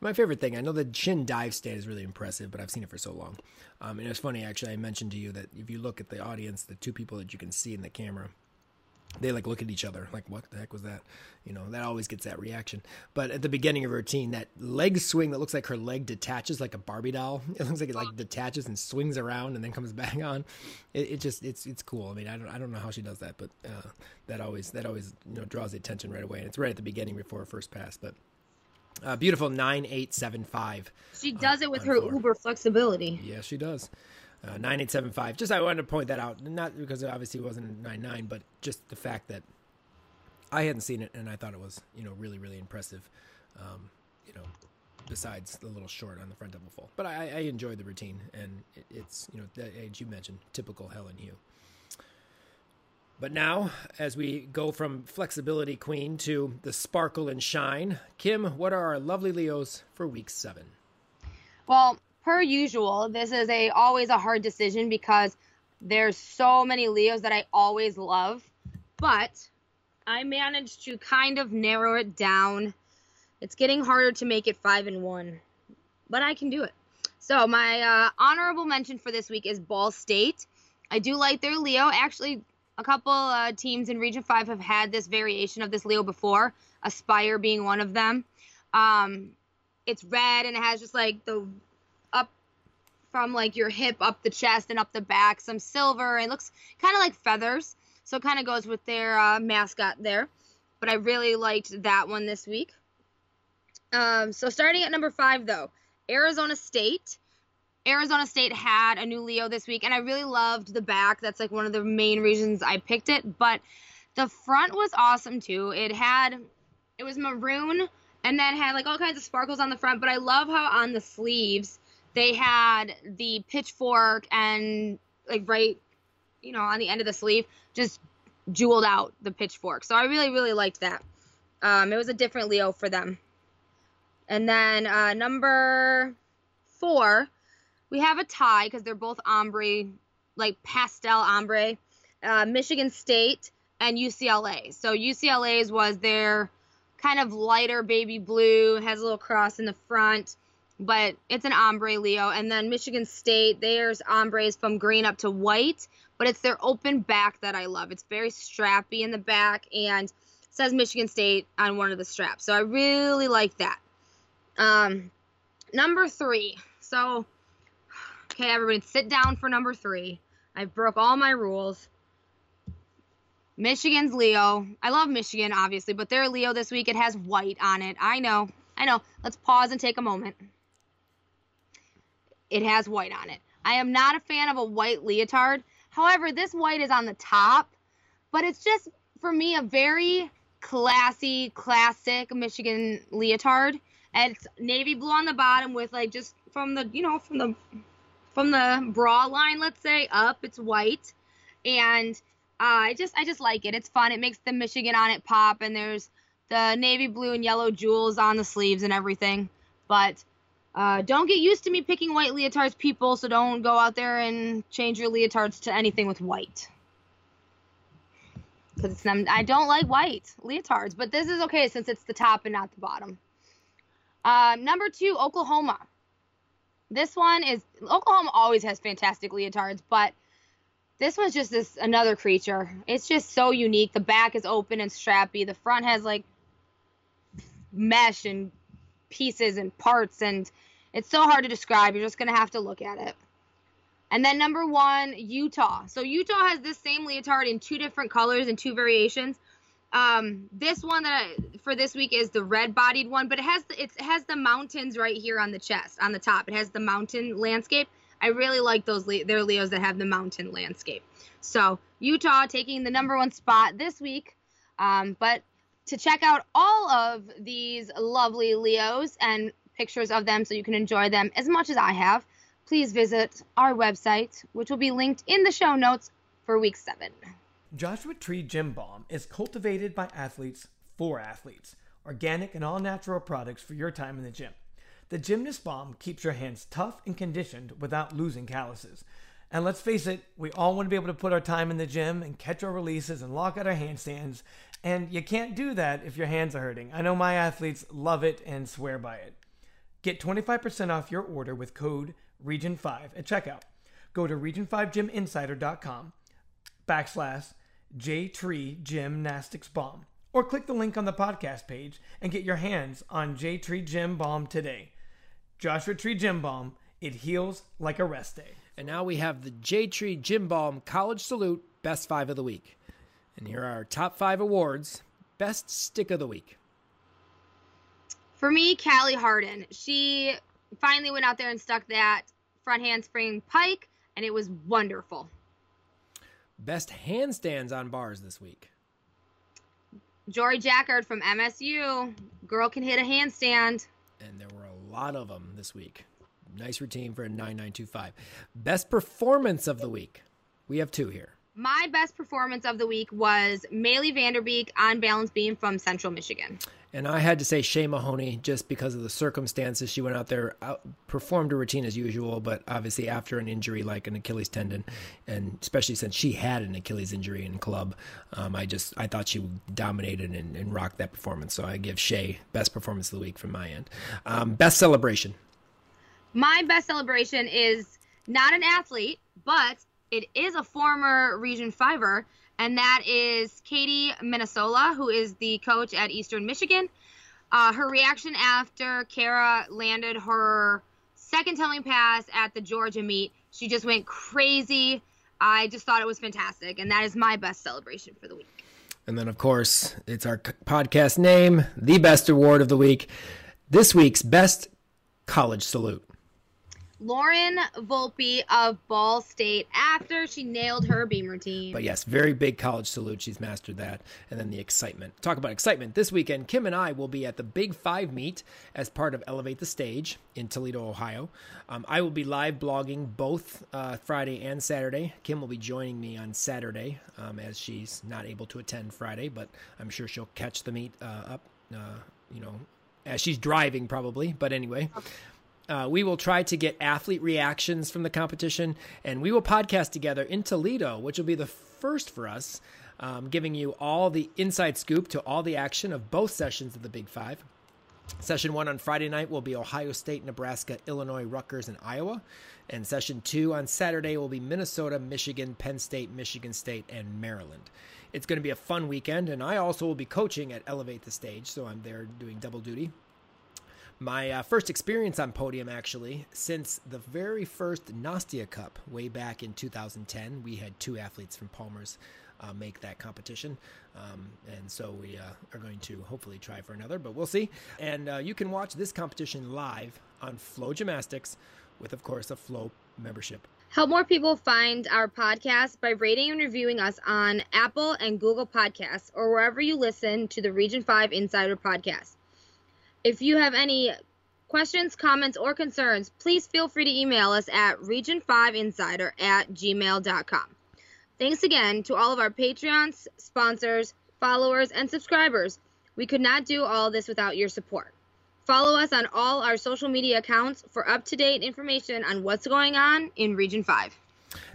my favorite thing. I know the chin dive stand is really impressive, but I've seen it for so long. Um, and it's funny actually. I mentioned to you that if you look at the audience, the two people that you can see in the camera, they like look at each other like what the heck was that you know that always gets that reaction but at the beginning of her routine that leg swing that looks like her leg detaches like a barbie doll it looks like it like detaches and swings around and then comes back on it, it just it's it's cool i mean i don't i don't know how she does that but uh, that always that always you know draws the attention right away and it's right at the beginning before her first pass but uh, beautiful 9875 she does it with her four. uber flexibility yeah she does uh, 9875. Just I wanted to point that out, not because it obviously wasn't 99, but just the fact that I hadn't seen it and I thought it was, you know, really, really impressive. Um, you know, besides the little short on the front double full. But I, I enjoy the routine, and it, it's, you know, as you mentioned, typical Helen Hu. But now, as we go from flexibility queen to the sparkle and shine, Kim, what are our lovely Leos for week seven? Well, per usual, this is a always a hard decision because there's so many Leos that I always love, but I managed to kind of narrow it down. It's getting harder to make it five and one, but I can do it. So my uh, honorable mention for this week is Ball State. I do like their Leo. Actually, a couple uh, teams in Region Five have had this variation of this Leo before. Aspire being one of them. Um, it's red and it has just like the up from like your hip up the chest and up the back, some silver. It looks kind of like feathers, so it kind of goes with their uh, mascot there. But I really liked that one this week. Um, so starting at number five though, Arizona State. Arizona State had a new Leo this week, and I really loved the back. That's like one of the main reasons I picked it. But the front was awesome too. It had, it was maroon, and then had like all kinds of sparkles on the front. But I love how on the sleeves they had the pitchfork and like right, you know, on the end of the sleeve, just jeweled out the pitchfork. So I really, really liked that. Um, it was a different Leo for them. And then uh, number four, we have a tie because they're both ombre, like pastel ombre. Uh, Michigan State and UCLA. So UCLA's was their kind of lighter baby blue, has a little cross in the front but it's an ombre Leo. And then Michigan State, there's ombres from green up to white, but it's their open back that I love. It's very strappy in the back and says Michigan State on one of the straps. So I really like that. Um, number three. So, okay, everybody, sit down for number three. I broke all my rules. Michigan's Leo. I love Michigan, obviously, but their Leo this week, it has white on it. I know. I know. Let's pause and take a moment it has white on it. I am not a fan of a white leotard. However, this white is on the top, but it's just for me a very classy, classic Michigan leotard. And it's navy blue on the bottom with like just from the you know from the from the bra line, let's say up, it's white, and uh, I just I just like it. It's fun. It makes the Michigan on it pop, and there's the navy blue and yellow jewels on the sleeves and everything. But uh, don't get used to me picking white leotards, people, so don't go out there and change your leotards to anything with white. Because I don't like white leotards, but this is okay since it's the top and not the bottom. Uh, number two, Oklahoma. This one is Oklahoma always has fantastic leotards, but this one's just this another creature. It's just so unique. The back is open and strappy. The front has like mesh and pieces and parts and it's so hard to describe. You're just going to have to look at it. And then number one, Utah. So Utah has this same leotard in two different colors and two variations. Um, this one that I, for this week is the red-bodied one, but it has the, it has the mountains right here on the chest, on the top. It has the mountain landscape. I really like those their Leos that have the mountain landscape. So Utah taking the number one spot this week. Um, but to check out all of these lovely Leos and pictures of them so you can enjoy them as much as I have, please visit our website, which will be linked in the show notes for week seven. Joshua Tree Gym Balm is cultivated by athletes for athletes, organic and all natural products for your time in the gym. The Gymnast Balm keeps your hands tough and conditioned without losing calluses. And let's face it, we all want to be able to put our time in the gym and catch our releases and lock out our handstands and you can't do that if your hands are hurting. I know my athletes love it and swear by it. Get 25% off your order with code REGION5 at checkout. Go to region5gyminsider.com backslash J Tree Gymnastics Balm. Or click the link on the podcast page and get your hands on J Tree Gym Balm today. Joshua Tree Gym Balm, it heals like a rest day. And now we have the J Tree Gym Balm College Salute Best Five of the Week. And here are our top five awards Best Stick of the Week. For me, Callie Harden. She finally went out there and stuck that front handspring pike, and it was wonderful. Best handstands on bars this week. Jory Jackard from MSU. Girl can hit a handstand. And there were a lot of them this week. Nice routine for a 9925. Best performance of the week. We have two here. My best performance of the week was Maylee Vanderbeek on balance beam from Central Michigan. And I had to say Shay Mahoney just because of the circumstances. She went out there, out, performed her routine as usual, but obviously after an injury like an Achilles tendon, and especially since she had an Achilles injury in club, um, I just I thought she dominated and, and, rocked that performance. So I give Shay best performance of the week from my end. Um, best celebration. My best celebration is not an athlete, but it is a former Region Fiver and that is Katie Minasian, who is the coach at Eastern Michigan. Uh, her reaction after Kara landed her second telling pass at the Georgia meet, she just went crazy. I just thought it was fantastic, and that is my best celebration for the week. And then, of course, it's our podcast name, the best award of the week. This week's best college salute. Lauren Volpe of Ball State after she nailed her beam routine. But yes, very big college salute. She's mastered that. And then the excitement. Talk about excitement. This weekend, Kim and I will be at the Big Five meet as part of Elevate the Stage in Toledo, Ohio. Um, I will be live blogging both uh, Friday and Saturday. Kim will be joining me on Saturday um, as she's not able to attend Friday, but I'm sure she'll catch the meet uh, up, uh, you know, as she's driving probably. But anyway. Okay. Uh, we will try to get athlete reactions from the competition, and we will podcast together in Toledo, which will be the first for us, um, giving you all the inside scoop to all the action of both sessions of the Big Five. Session one on Friday night will be Ohio State, Nebraska, Illinois, Rutgers, and Iowa. And session two on Saturday will be Minnesota, Michigan, Penn State, Michigan State, and Maryland. It's going to be a fun weekend, and I also will be coaching at Elevate the Stage, so I'm there doing double duty my uh, first experience on podium actually since the very first Nastia Cup way back in 2010. We had two athletes from Palmer's uh, make that competition, um, and so we uh, are going to hopefully try for another, but we'll see. And uh, you can watch this competition live on Flow Gymnastics, with of course a Flow membership. Help more people find our podcast by rating and reviewing us on Apple and Google Podcasts or wherever you listen to the Region 5 Insider podcast. If you have any questions, comments, or concerns, please feel free to email us at region5insider at gmail.com. Thanks again to all of our Patreons, sponsors, followers, and subscribers. We could not do all this without your support. Follow us on all our social media accounts for up to date information on what's going on in Region 5.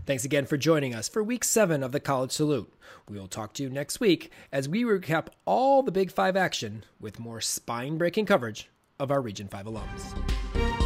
Thanks again for joining us for week seven of the College Salute. We will talk to you next week as we recap all the Big Five action with more spine breaking coverage of our Region 5 alums.